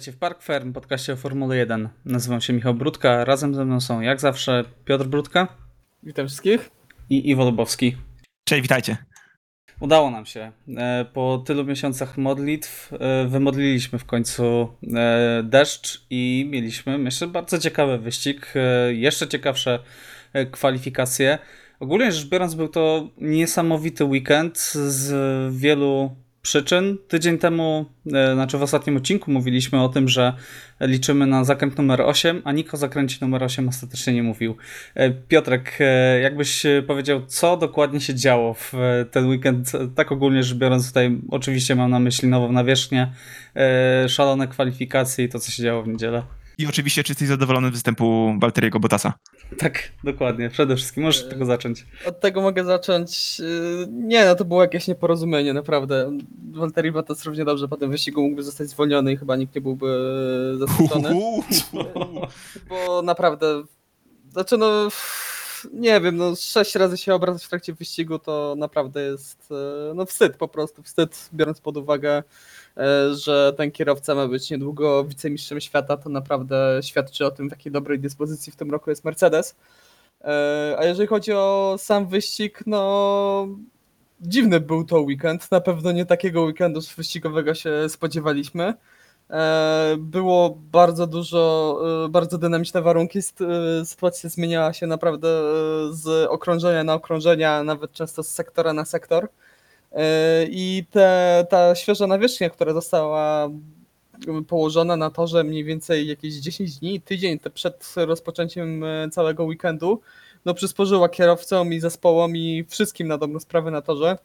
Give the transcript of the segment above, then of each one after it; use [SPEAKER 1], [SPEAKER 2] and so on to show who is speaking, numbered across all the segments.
[SPEAKER 1] Witajcie w Park Ferm, podcaście o Formule 1. Nazywam się Michał Brudka, razem ze mną są jak zawsze Piotr Brudka
[SPEAKER 2] Witam wszystkich.
[SPEAKER 1] i Iwo Lubowski.
[SPEAKER 3] Cześć, witajcie.
[SPEAKER 1] Udało nam się. E, Po tylu miesiącach modlitw e, wymodliliśmy w końcu e, deszcz i mieliśmy, myślę, bardzo ciekawy wyścig. Jeszcze ciekawsze kwalifikacje. Ogólnie rzecz biorąc, był to niesamowity weekend z wielu przyczyn. Tydzień temu, e, znaczy w ostatnim odcinku mówiliśmy o tym, że liczymy na zakręt numer 8, a nikt o zakręcie numer 8 ostatecznie nie mówił. E, Piotrek, e, jakbyś powiedział, co dokładnie się działo w ten weekend, tak ogólnie rzecz biorąc, tutaj oczywiście mam na myśli nową nawierzchnię, szalone kwalifikacje i to, co się działo w niedzielę.
[SPEAKER 3] I oczywiście, czy jesteś zadowolony z występu Walteriego Bottasa?
[SPEAKER 1] Tak, dokładnie, przede wszystkim, możesz od tego zacząć.
[SPEAKER 2] Od tego mogę zacząć. Yy, Nie, no to było jakieś nieporozumienie, naprawdę. Walteri Bottas równie dobrze po tym wyścigu mógłby zostać zwolniony i chyba nikt nie byłby zaskoczony. Bo naprawdę, znaczy no, nie wiem, no sześć razy się obrażać w trakcie wyścigu to naprawdę jest, e, no wstyd po prostu, wstyd biorąc pod uwagę, że ten kierowca ma być niedługo wicemistrzem świata, to naprawdę świadczy o tym, w jakiej dobrej dyspozycji w tym roku jest Mercedes. E, A jeżeli chodzi o sam wyścig, no dziwny był to weekend. Na pewno nie takiego weekendu wyścigowego się spodziewaliśmy. E, Było bardzo dużo, e, bardzo dynamiczne warunki. E, Sytuacja zmieniała się naprawdę e, z okrążenia na okrążenia, nawet często z sektora na sektor. E, I te, ta świeża nawierzchnia, która została położona na torze mniej więcej jakieś 10 dni, tydzień przed rozpoczęciem e, całego weekendu, no przysporzyła kierowcom i zespołom i wszystkim na dobrą sprawę na torze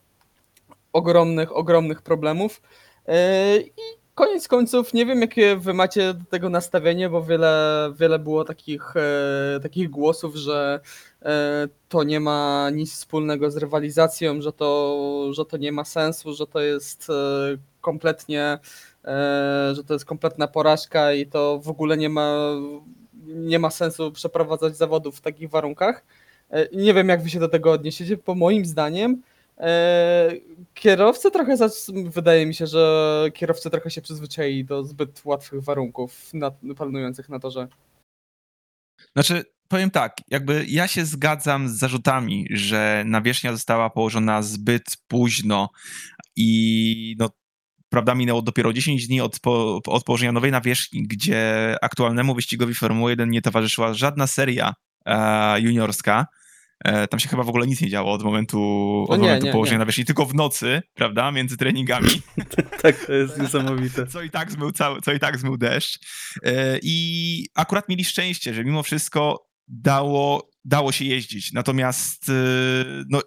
[SPEAKER 2] ogromnych, ogromnych problemów. E, I koniec końców nie wiem, jakie wy macie do tego nastawienie, bo wiele, wiele było takich, e, takich głosów, że e, to nie ma nic wspólnego z rywalizacją, że to, że to nie ma sensu, że to jest e, kompletnie, e, że to jest kompletna porażka i to w ogóle nie ma, nie ma sensu przeprowadzać zawodów w takich warunkach. E, Nie wiem, jak wy się do tego odniesiecie, bo moim zdaniem kierowcy trochę, wydaje mi się, że kierowcy trochę się przyzwyczaili do zbyt łatwych warunków na, panujących na torze.
[SPEAKER 3] Znaczy, powiem tak, jakby ja się zgadzam z zarzutami, że nawierzchnia została położona zbyt późno i no, prawda, minęło dopiero 10 dni od, po, od położenia nowej nawierzchni, gdzie aktualnemu wyścigowi Formuły 1 nie towarzyszyła żadna seria e, juniorska. E, tam się chyba w ogóle nic nie działo od momentu, od
[SPEAKER 2] No nie,
[SPEAKER 3] momentu
[SPEAKER 2] nie,
[SPEAKER 3] położenia
[SPEAKER 2] nie.
[SPEAKER 3] nawierzchni, tylko w nocy, prawda, między treningami.
[SPEAKER 1] Tak, to jest niesamowite.
[SPEAKER 3] co i tak zmył, cały, co i tak zmył deszcz. E, I akurat mieli szczęście, że mimo wszystko dało, dało się jeździć. Natomiast e, no,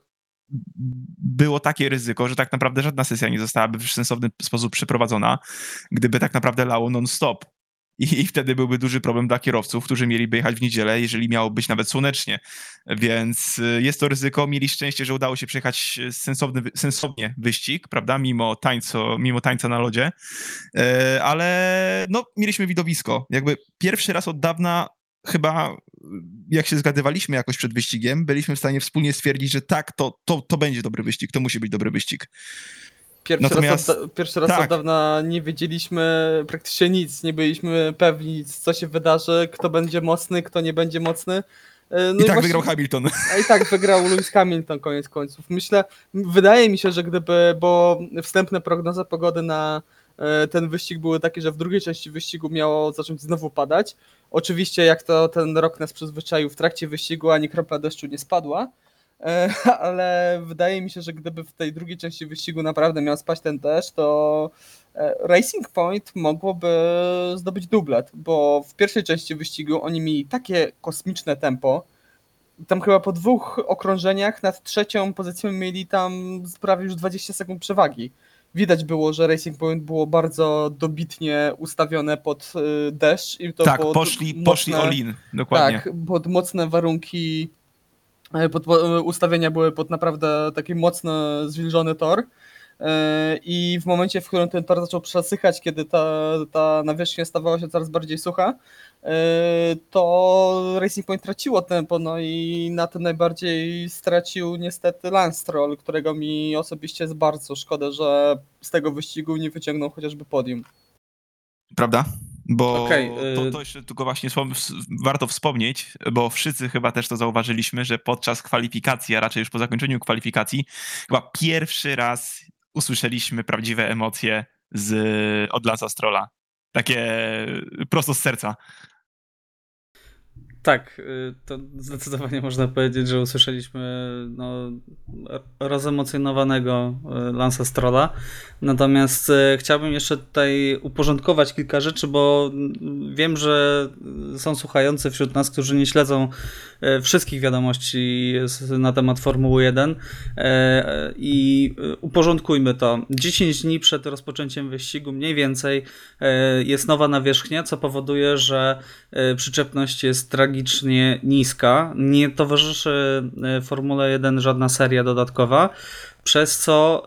[SPEAKER 3] było takie ryzyko, że tak naprawdę żadna sesja nie zostałaby w sensowny sposób przeprowadzona, gdyby tak naprawdę lało non-stop. I, I wtedy byłby duży problem dla kierowców, którzy mieliby jechać w niedzielę, jeżeli miało być nawet słonecznie. Więc y, jest to ryzyko. Mieli szczęście, że udało się przejechać sensowny, wy- sensownie wyścig, prawda? Mimo, tańco, mimo tańca na lodzie. E, Ale no, mieliśmy widowisko. Jakby pierwszy raz od dawna chyba jak się zgadywaliśmy jakoś przed wyścigiem, byliśmy w stanie wspólnie stwierdzić, że tak, to, to, to będzie dobry wyścig, to musi być dobry wyścig.
[SPEAKER 2] Pierwszy,
[SPEAKER 3] Natomiast-
[SPEAKER 2] raz, od, pierwszy raz
[SPEAKER 3] tak.
[SPEAKER 2] od dawna nie wiedzieliśmy praktycznie nic, nie byliśmy pewni, co się wydarzy, kto będzie mocny, kto nie będzie mocny. E, No
[SPEAKER 3] I tak
[SPEAKER 2] właśnie-
[SPEAKER 3] wygrał Hamilton.
[SPEAKER 2] I tak wygrał Lewis Hamilton koniec końców. Myślę, wydaje mi się, że gdyby, bo wstępne prognozy pogody na e, ten wyścig były takie, że w drugiej części wyścigu miało zacząć znowu padać. Oczywiście, jak to ten rok nas przyzwyczaił, w trakcie wyścigu ani kropla deszczu nie spadła, ale wydaje mi się, że gdyby w tej drugiej części wyścigu naprawdę miał spaść ten deszcz, to e, Racing Point mogłoby zdobyć dublet, bo w pierwszej części wyścigu oni mieli takie kosmiczne tempo, tam chyba po dwóch okrążeniach nad trzecią pozycją mieli tam prawie już 20 sekund przewagi. Widać było, że Racing Point było bardzo dobitnie ustawione pod y, deszcz i to
[SPEAKER 3] tak, poszli, poszli
[SPEAKER 2] mocne-
[SPEAKER 3] all-in, dokładnie.
[SPEAKER 2] Tak, pod mocne warunki e, pod, po- ustawienia były pod naprawdę taki mocno zwilżony tor. E, I w momencie, w którym ten tor zaczął przesychać, kiedy ta, ta nawierzchnia stawała się coraz bardziej sucha, e, to Racing Point traciło tempo, no i na tym najbardziej stracił niestety Lance Stroll, którego mi osobiście jest bardzo szkoda, że z tego wyścigu nie wyciągnął chociażby podium.
[SPEAKER 3] Prawda? Bo
[SPEAKER 1] Okej,
[SPEAKER 3] to, to jeszcze tylko właśnie warto wspomnieć, bo wszyscy chyba też to zauważyliśmy, że podczas kwalifikacji, a raczej już po zakończeniu kwalifikacji, chyba pierwszy raz usłyszeliśmy prawdziwe emocje z, od Lansa Strolla. Takie prosto z serca.
[SPEAKER 1] Tak, y, to zdecydowanie można powiedzieć, że usłyszeliśmy no, rozemocjonowanego y, Lansa Strolla. Natomiast y, chciałbym jeszcze tutaj uporządkować kilka rzeczy, bo mm, wiem, że są słuchający wśród nas, którzy nie śledzą wszystkich wiadomości na temat Formuły 1 y, i uporządkujmy to. 10 dni przed rozpoczęciem wyścigu mniej więcej y, jest nowa nawierzchnia, co powoduje, że y, przyczepność jest tragicznie niska. Nie towarzyszy y, Formule 1 żadna seria dodatkowa, przez co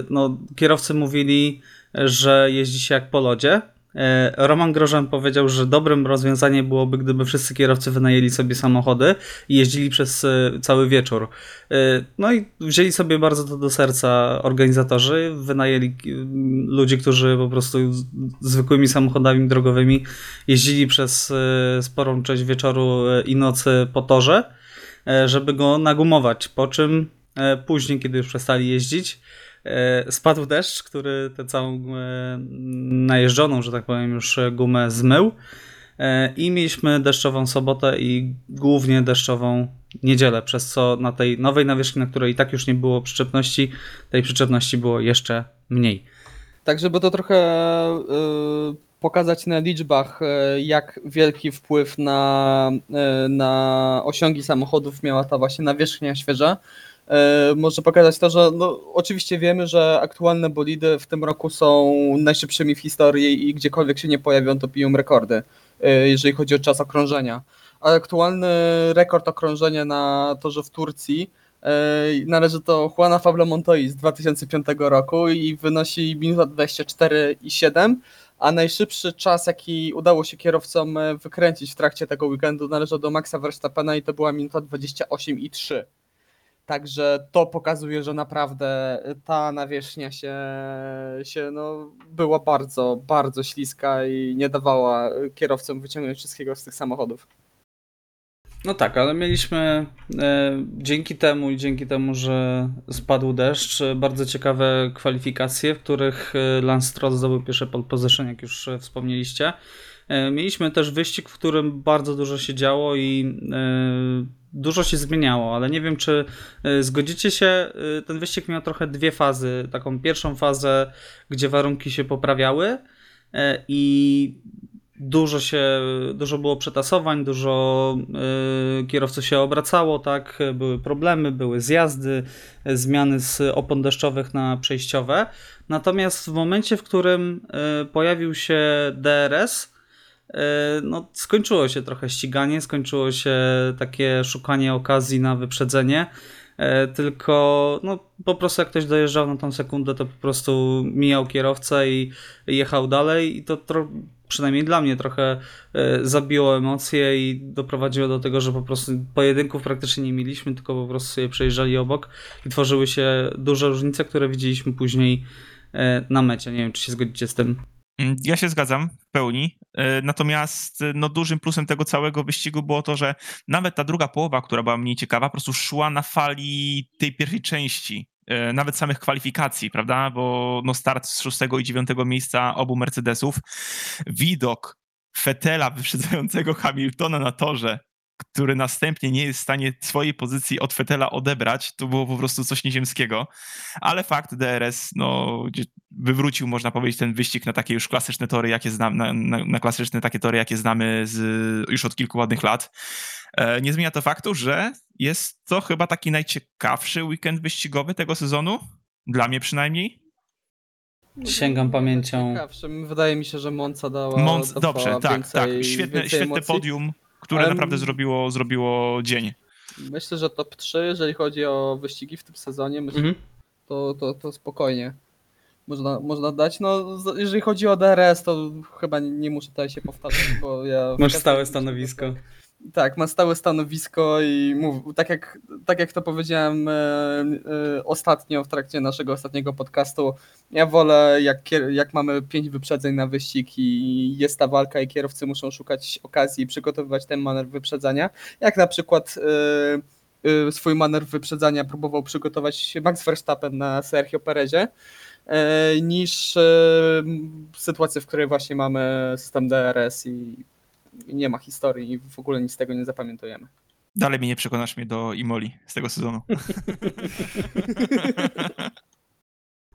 [SPEAKER 1] y, no, kierowcy mówili, że jeździ się jak po lodzie. Y, Roman Grożan powiedział, że dobrym rozwiązaniem byłoby, gdyby wszyscy kierowcy wynajęli sobie samochody i jeździli przez y, cały wieczór. Y, No i wzięli sobie bardzo to do serca organizatorzy, wynajęli ludzi, którzy po prostu zwykłymi samochodami drogowymi jeździli przez e, sporą część wieczoru e, i nocy po torze, e, żeby go nagumować. Po czym e, później, kiedy już przestali jeździć, e, spadł deszcz, który tę całą e, najeżdżoną, że tak powiem, już e, gumę zmył. E, I mieliśmy deszczową sobotę i głównie deszczową niedzielę, przez co na tej nowej nawierzchni, na której i tak już nie było przyczepności, tej przyczepności było jeszcze mniej.
[SPEAKER 2] Tak, żeby to trochę pokazać na liczbach, jak wielki wpływ na, na osiągi samochodów miała ta właśnie nawierzchnia świeża. Y, Może pokazać to, że no, oczywiście wiemy, że aktualne bolidy w tym roku są najszybszymi w historii i gdziekolwiek się nie pojawią, to piją rekordy, y, jeżeli chodzi o czas okrążenia. A aktualny rekord okrążenia na torze w Turcji Ej, Należy do Juana Pablo Montoya z 2005 roku i wynosi minuta 24,7, a najszybszy czas, jaki udało się kierowcom e, wykręcić w trakcie tego weekendu, należy do Maxa Verstappena i to była minuta 28,3. Także to pokazuje, że naprawdę ta nawierzchnia się, się no, była bardzo, bardzo śliska i nie dawała kierowcom wyciągnąć wszystkiego z tych samochodów.
[SPEAKER 1] No tak, ale mieliśmy e, dzięki temu i dzięki temu, że spadł deszcz, e, bardzo ciekawe kwalifikacje, w których e, Lance Stroll zdobył pierwsze pole position, jak już e, wspomnieliście. E, mieliśmy też wyścig, w którym bardzo dużo się działo i e, dużo się zmieniało, ale nie wiem, czy e, zgodzicie się, ten wyścig miał trochę dwie fazy. Taką pierwszą fazę, gdzie warunki się poprawiały i dużo się, dużo było przetasowań, dużo kierowców się obracało, tak, były problemy, były zjazdy, zmiany z opon deszczowych na przejściowe. Natomiast w momencie, w którym pojawił się DRS, no, skończyło się trochę ściganie, skończyło się takie szukanie okazji na wyprzedzenie. E, Tylko no, po prostu jak ktoś dojeżdżał na tą sekundę, to po prostu mijał kierowcę i jechał dalej i to przynajmniej dla mnie trochę e, zabiło emocje i doprowadziło do tego, że po prostu pojedynków praktycznie nie mieliśmy, tylko po prostu sobie przejeżdżali obok i tworzyły się duże różnice, które widzieliśmy później e, na mecie. Nie wiem, czy się zgodzicie z tym.
[SPEAKER 3] Mm, Ja się zgadzam w pełni. E, Natomiast e, no, dużym plusem tego całego wyścigu było to, że nawet ta druga połowa, która była mniej ciekawa, po prostu szła na fali tej pierwszej części. e, Nawet samych kwalifikacji, prawda? Bo no, start z szóstego i dziewiątego miejsca obu Mercedesów, widok Fetela wyprzedzającego Hamiltona na torze, który następnie nie jest w stanie swojej pozycji od Fetela odebrać, to było po prostu coś nieziemskiego. Ale fakt DRS, no, wywrócił, można powiedzieć, ten wyścig na takie już klasyczne tory, jakie znamy, na, na, na klasyczne takie tory, jakie znamy z, już od kilku ładnych lat. E, Nie zmienia to faktu, że jest to chyba taki najciekawszy weekend wyścigowy tego sezonu. Dla mnie przynajmniej.
[SPEAKER 1] Sięgam pamięcią.
[SPEAKER 2] Ciekawszym. Wydaje mi się, że Monza dała. Dawała
[SPEAKER 3] dobrze, tak,
[SPEAKER 2] więcej,
[SPEAKER 3] tak. Świetne, świetne podium, które
[SPEAKER 2] Ale-
[SPEAKER 3] naprawdę zrobiło, zrobiło dzień.
[SPEAKER 2] Myślę, że top 3, jeżeli chodzi o wyścigi w tym sezonie, myślę,
[SPEAKER 1] Mhm.
[SPEAKER 2] to, to, to spokojnie można, można dać. No, jeżeli chodzi o DRS, to chyba nie, nie muszę tutaj się powtarzać, bo ja...
[SPEAKER 1] Masz stałe stanowisko.
[SPEAKER 2] Tak, ma stałe stanowisko i mów, tak, jak, tak jak to powiedziałem e, e, ostatnio w trakcie naszego ostatniego podcastu, ja wolę jak, jak mamy pięć wyprzedzeń na wyścig i jest ta walka i kierowcy muszą szukać okazji i przygotowywać ten manewr wyprzedzania, jak na przykład e, e, swój manewr wyprzedzania próbował przygotować Max Verstappen na Sergio Perezie, e, niż e, sytuację, w której właśnie mamy system DRS i nie ma historii i w ogóle nic z tego nie zapamiętujemy.
[SPEAKER 3] Dalej mnie nie przekonasz mnie do Imoli z tego sezonu.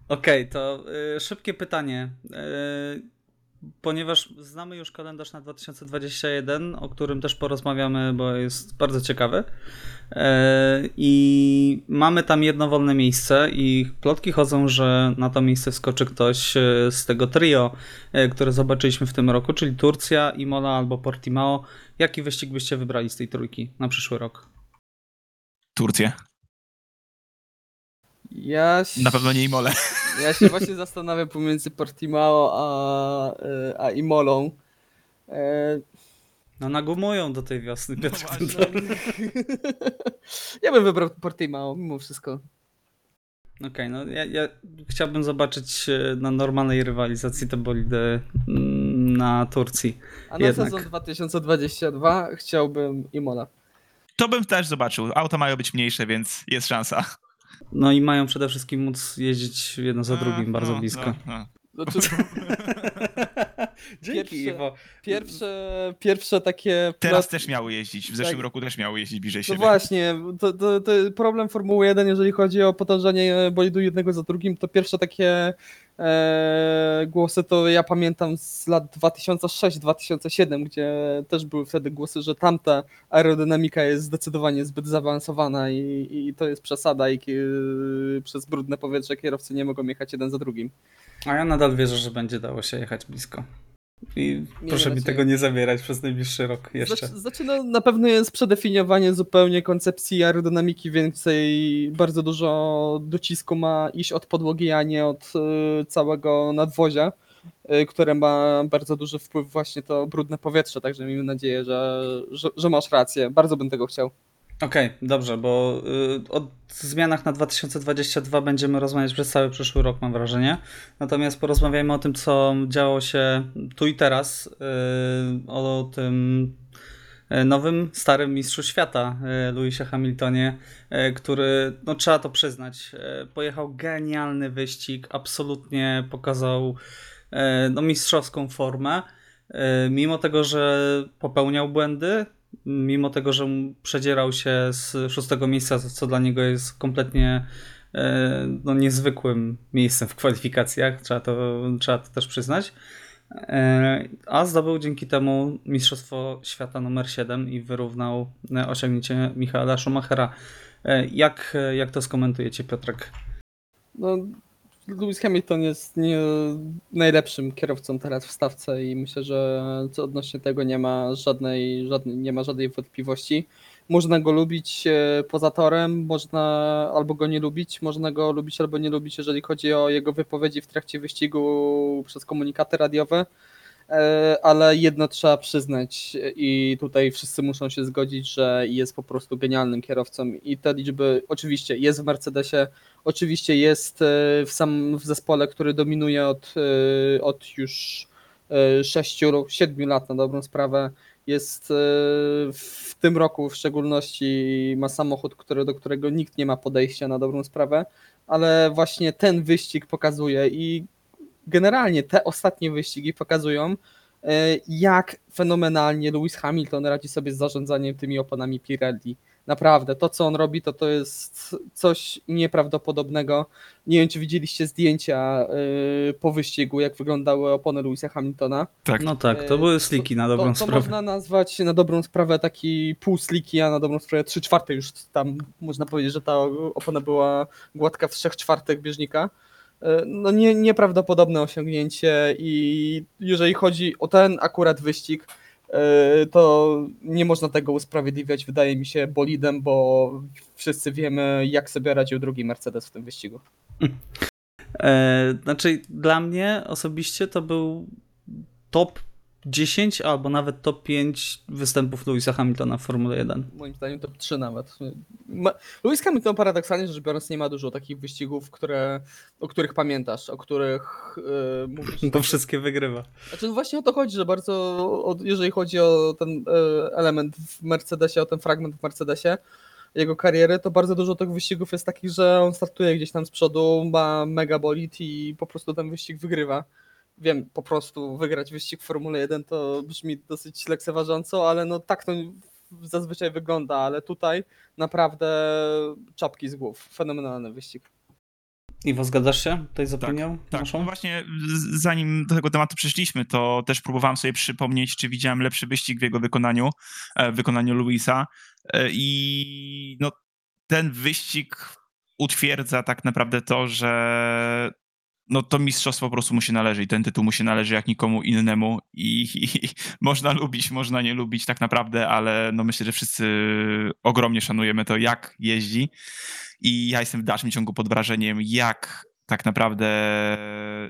[SPEAKER 1] Okej, to y, szybkie pytanie. Y, ponieważ znamy już kalendarz na 2021, o którym też porozmawiamy, bo jest bardzo ciekawy. Y, I mamy tam jedno wolne miejsce, i plotki chodzą, że na to miejsce wskoczy ktoś y, z tego trio, y, które zobaczyliśmy w tym roku, czyli Turcja, Imola albo Portimao. Jaki wyścig byście wybrali z tej trójki na przyszły rok?
[SPEAKER 3] Turcję.
[SPEAKER 2] Ja
[SPEAKER 3] Na pewno nie Imole.
[SPEAKER 2] Ja się właśnie zastanawiam pomiędzy Portimao a, y, a Imolą. E,
[SPEAKER 1] No nagumują do tej wiosny,
[SPEAKER 3] No
[SPEAKER 1] Piotr. Kędzor.
[SPEAKER 2] ja bym wybrał Portimao mimo wszystko.
[SPEAKER 1] Okej, no ja, ja chciałbym zobaczyć e, na normalnej rywalizacji te bolidy mm, na Turcji.
[SPEAKER 2] A na
[SPEAKER 1] Jednak.
[SPEAKER 2] sezon 2022 chciałbym Imola.
[SPEAKER 3] To bym też zobaczył. Auta mają być mniejsze, więc jest szansa.
[SPEAKER 1] No i mają przede wszystkim móc jeździć jedno za drugim bardzo
[SPEAKER 3] No,
[SPEAKER 1] blisko.
[SPEAKER 3] no, no.
[SPEAKER 2] Znaczy,
[SPEAKER 1] Dzięki,
[SPEAKER 2] Pierwsze-
[SPEAKER 1] Iwo.
[SPEAKER 2] pierwsze, pierwsze takie...
[SPEAKER 3] Teraz też miały jeździć. W zeszłym
[SPEAKER 2] Tak.
[SPEAKER 3] roku też miały jeździć bliżej
[SPEAKER 2] No
[SPEAKER 3] siebie.
[SPEAKER 2] właśnie, to, to, to problem Formuły 1, jeżeli chodzi o podążanie bolidu jednego za drugim, to pierwsze takie głosy to ja pamiętam z lat 2006-2007, gdzie też były wtedy głosy, że tamta aerodynamika jest zdecydowanie zbyt zaawansowana i, i to jest przesada i przez brudne powietrze kierowcy nie mogą jechać jeden za drugim.
[SPEAKER 1] A ja nadal wierzę, że będzie dało się jechać blisko. I proszę mi
[SPEAKER 2] nadzieję.
[SPEAKER 1] tego nie zabierać przez najbliższy rok jeszcze.
[SPEAKER 2] Znaczy, znaczy no, na pewno jest przedefiniowanie zupełnie koncepcji aerodynamiki więcej, bardzo dużo docisku ma iść od podłogi, a nie od y, całego nadwozia, y, które ma bardzo duży wpływ właśnie to brudne powietrze, także miejmy nadzieję, że, że, że masz rację. Bardzo bym tego chciał.
[SPEAKER 1] Okej, dobrze, bo y, o zmianach na 2022 będziemy rozmawiać przez cały przyszły rok, mam wrażenie. Natomiast porozmawiajmy o tym, co działo się tu i teraz, y, o tym y, nowym, starym mistrzu świata, y, Lewisie Hamiltonie, y, który, no trzeba to przyznać, pojechał genialny wyścig, absolutnie pokazał no, mistrzowską formę. Mimo tego, że popełniał błędy, mimo tego, że przedzierał się z szóstego miejsca, co- dla niego jest kompletnie e, no, niezwykłym miejscem w kwalifikacjach, trzeba to, trzeba to też przyznać. E, A zdobył dzięki temu Mistrzostwo Świata numer 7 i wyrównał e, osiągnięcie Michaela Schumachera. Jak, jak to skomentujecie, Piotrek?
[SPEAKER 2] No, Lewis Hamilton jest nie najlepszym kierowcą teraz w stawce i myślę, że co odnośnie tego nie ma żadnej, żadnej, nie ma żadnej wątpliwości. Można go lubić e, poza torem, można albo go nie lubić, można go lubić albo nie lubić, jeżeli chodzi o jego wypowiedzi w trakcie wyścigu przez komunikaty radiowe. E, ale jedno trzeba przyznać i tutaj wszyscy muszą się zgodzić, że jest po prostu genialnym kierowcą i te liczby oczywiście jest w Mercedesie, oczywiście jest e, w sam w zespole, który dominuje od, e, od już 6-7 lat na dobrą sprawę. Jest w tym roku w szczególności ma samochód, który, do którego nikt nie ma podejścia na dobrą sprawę, ale właśnie ten wyścig pokazuje i generalnie te ostatnie wyścigi pokazują, e, jak fenomenalnie Lewis Hamilton radzi sobie z zarządzaniem tymi oponami Pirelli. Naprawdę, to co on robi, to to jest coś nieprawdopodobnego. Nie wiem, czy widzieliście zdjęcia e, po wyścigu, jak wyglądały opony Lewisa Hamiltona.
[SPEAKER 3] Tak.
[SPEAKER 1] No tak, to
[SPEAKER 2] E,
[SPEAKER 1] były sliki na dobrą
[SPEAKER 2] to, to
[SPEAKER 1] sprawę.
[SPEAKER 2] można nazwać na dobrą sprawę taki pół sliki, a na dobrą sprawę trzy czwarte już tam można powiedzieć, że ta opona była gładka w trzech czwartych bieżnika. E, No nie, nieprawdopodobne osiągnięcie i jeżeli chodzi o ten akurat wyścig, e, to nie można tego usprawiedliwiać, wydaje mi się, bolidem, bo wszyscy wiemy, jak sobie radził drugi Mercedes w tym wyścigu.
[SPEAKER 1] E, znaczy, dla mnie osobiście to był top 10 albo nawet top 5 występów Louisa Hamiltona w Formule 1.
[SPEAKER 2] Moim zdaniem top 3 nawet. Ma... Lewis Hamilton paradoksalnie rzecz biorąc nie ma dużo takich wyścigów, które, o których pamiętasz, o których yy, mówisz.
[SPEAKER 1] Bo wszystkie wygrywa.
[SPEAKER 2] Znaczy no właśnie o to chodzi, że bardzo, o, jeżeli chodzi o ten e, element w Mercedesie, o ten fragment w Mercedesie, jego kariery, to bardzo dużo tych wyścigów jest takich, że on startuje gdzieś tam z przodu, ma mega bolid i po prostu ten wyścig wygrywa. Wiem, po prostu wygrać wyścig w Formule 1 to brzmi dosyć lekceważąco, ale no tak to zazwyczaj wygląda, ale tutaj naprawdę czapki z głów. Fenomenalny wyścig.
[SPEAKER 1] Iwo, zgadzasz się tutaj z opinią
[SPEAKER 3] Tak,
[SPEAKER 1] naszą?
[SPEAKER 3] no właśnie zanim do tego tematu przeszliśmy, to też próbowałem sobie przypomnieć, czy widziałem lepszy wyścig w jego wykonaniu, e, w wykonaniu Luisa E, i no, ten wyścig utwierdza tak naprawdę to, że no to mistrzostwo po prostu mu się należy i ten tytuł mu się należy jak nikomu innemu i, i można lubić, można nie lubić tak naprawdę, ale no myślę, że wszyscy ogromnie szanujemy to, jak jeździ. I ja jestem w dalszym ciągu pod wrażeniem, jak tak naprawdę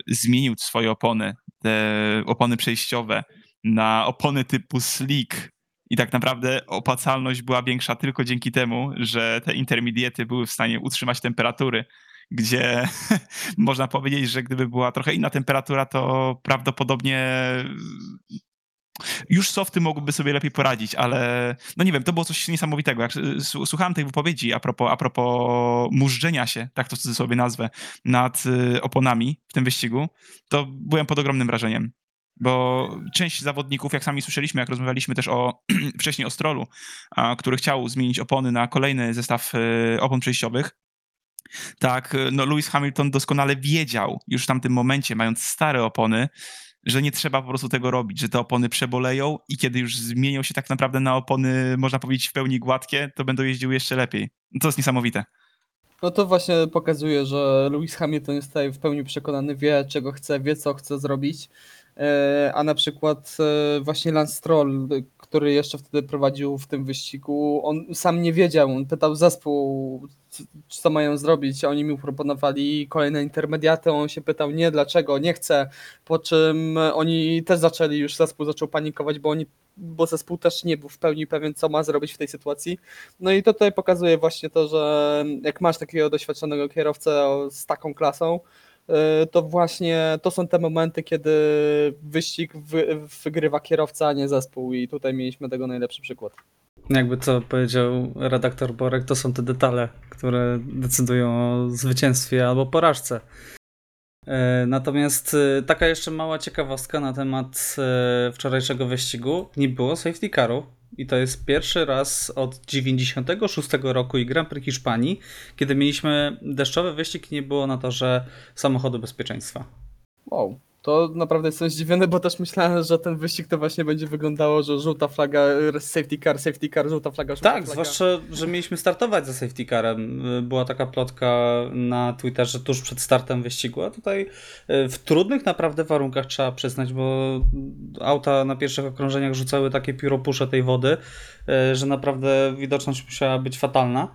[SPEAKER 3] zmienił swoje opony, te opony przejściowe na opony typu slick. I tak naprawdę opłacalność była większa tylko dzięki temu, że te intermediety były w stanie utrzymać temperatury, gdzie można powiedzieć, że gdyby była trochę inna temperatura, to prawdopodobnie już softy mogłyby sobie lepiej poradzić, ale no nie wiem, to było coś niesamowitego. Jak s- słuchałem tej wypowiedzi a propos, a propos mużdżenia się, tak to sobie nazwę, nad y, oponami w tym wyścigu, to byłem pod ogromnym wrażeniem. Bo część zawodników, jak sami słyszeliśmy, jak rozmawialiśmy też o wcześniej o Strolu, który chciał zmienić opony na kolejny zestaw y, opon przejściowych, tak, y, no Lewis Hamilton doskonale wiedział już w tamtym momencie, mając stare opony, że nie trzeba po prostu tego robić, że te opony przeboleją i kiedy już zmienią się tak naprawdę na opony, można powiedzieć, w pełni gładkie, to będą jeździły jeszcze lepiej. No To jest niesamowite.
[SPEAKER 2] No to właśnie pokazuje, że Lewis Hamilton jest tutaj w pełni przekonany, wie czego chce, wie co chce zrobić. E, A na przykład e, właśnie Lance Stroll, który jeszcze wtedy prowadził w tym wyścigu, on sam nie wiedział, on pytał zespół, c- co mają zrobić, oni mi proponowali kolejne intermediaty, on się pytał nie, dlaczego, nie chce, po czym oni też zaczęli, już zespół zaczął panikować, bo oni, bo zespół też nie był w pełni pewien, co ma zrobić w tej sytuacji. No i to tutaj pokazuje właśnie to, że jak masz takiego doświadczonego kierowcę z taką klasą, y, to właśnie to są te momenty, kiedy wyścig wy, wygrywa kierowca, a nie zespół. I tutaj mieliśmy tego najlepszy przykład.
[SPEAKER 1] Jakby to powiedział redaktor Borek, to są te detale, które decydują o zwycięstwie albo porażce. E, Natomiast e, taka jeszcze mała ciekawostka na temat e, wczorajszego wyścigu. Nie było safety caru i to jest pierwszy raz od 96 roku i Grand Prix Hiszpanii, kiedy mieliśmy deszczowy wyścig i nie było na torze samochodu bezpieczeństwa.
[SPEAKER 2] Wow. To naprawdę jestem zdziwiony, bo też myślałem, że ten wyścig to właśnie będzie wyglądało, że żółta flaga, safety car, safety car, żółta flaga, żółta
[SPEAKER 1] Tak,
[SPEAKER 2] flaga.
[SPEAKER 1] zwłaszcza, że mieliśmy startować za safety carem. Była taka plotka na Twitterze tuż przed startem wyścigu, a tutaj e, w trudnych naprawdę warunkach trzeba przyznać, bo auta na pierwszych okrążeniach rzucały takie pióropusze tej wody, e, że naprawdę widoczność musiała być fatalna.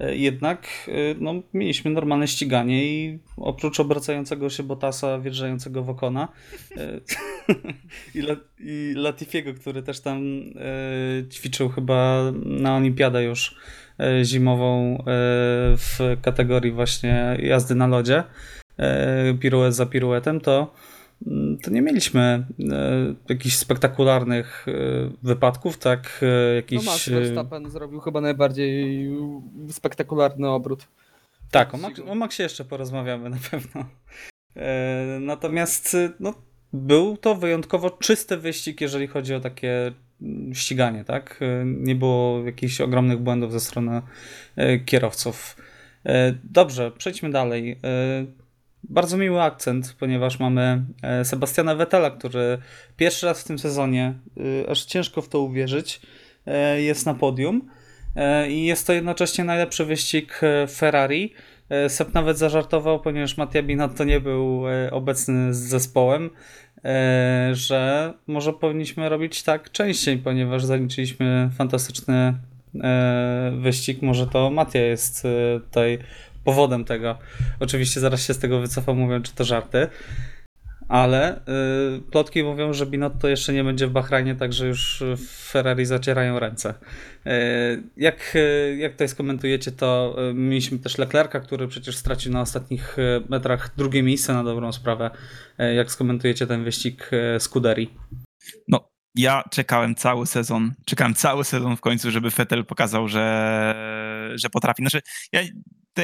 [SPEAKER 1] E, Jednak e, no, mieliśmy normalne ściganie i oprócz obracającego się Bottasa, wjeżdżającego w Okona e, i, La, i Latifiego, który też tam ćwiczył chyba na olimpiadę już zimową w kategorii właśnie jazdy na lodzie, piruet za piruetem, to to nie mieliśmy e, jakichś spektakularnych e, wypadków, tak? E,
[SPEAKER 2] No
[SPEAKER 1] jakichś,
[SPEAKER 2] Max
[SPEAKER 1] e,
[SPEAKER 2] Verstappen zrobił chyba najbardziej spektakularny obrót.
[SPEAKER 1] Tak, o, Max, o Maxie jeszcze porozmawiamy na pewno. E, natomiast e, no, był to wyjątkowo czysty wyścig, jeżeli chodzi o takie mm, ściganie, tak? E, Nie było jakichś ogromnych błędów ze strony kierowców. Dobrze, przejdźmy dalej. Bardzo miły akcent, ponieważ mamy e, Sebastiana Vettela, który pierwszy raz w tym sezonie, e, aż ciężko w to uwierzyć, e, jest na podium. I jest to jednocześnie najlepszy wyścig Ferrari. Sep nawet zażartował, ponieważ Mattia Binotto nie był obecny z zespołem, że może powinniśmy robić tak częściej, ponieważ zaliczyliśmy fantastyczny wyścig. Może to Mattia jest tutaj powodem tego. Oczywiście zaraz się z tego wycofam, mówiąc, czy to żarty. ale y, plotki mówią, że Binotto jeszcze nie będzie w Bahrajnie, także już Ferrari zacierają ręce. Y, jak, y, jak to skomentujecie, to y, mieliśmy też Leclerca, który przecież stracił na ostatnich y, metrach drugie miejsce na dobrą sprawę. Jak skomentujecie ten wyścig Scuderii?
[SPEAKER 3] No, ja czekałem cały sezon, czekałem cały sezon w końcu, żeby Vettel pokazał, że, że potrafi. Znaczy, ja,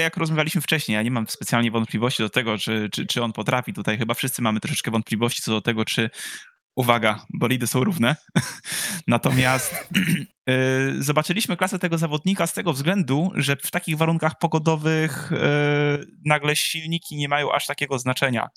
[SPEAKER 3] jak rozmawialiśmy wcześniej, ja nie mam specjalnie wątpliwości do tego, czy, czy, czy on potrafi. Tutaj chyba wszyscy mamy troszeczkę wątpliwości co do tego, czy uwaga, bolidy są równe. Natomiast yy, zobaczyliśmy klasę tego zawodnika z tego względu, że w takich warunkach pogodowych yy, nagle silniki nie mają aż takiego znaczenia.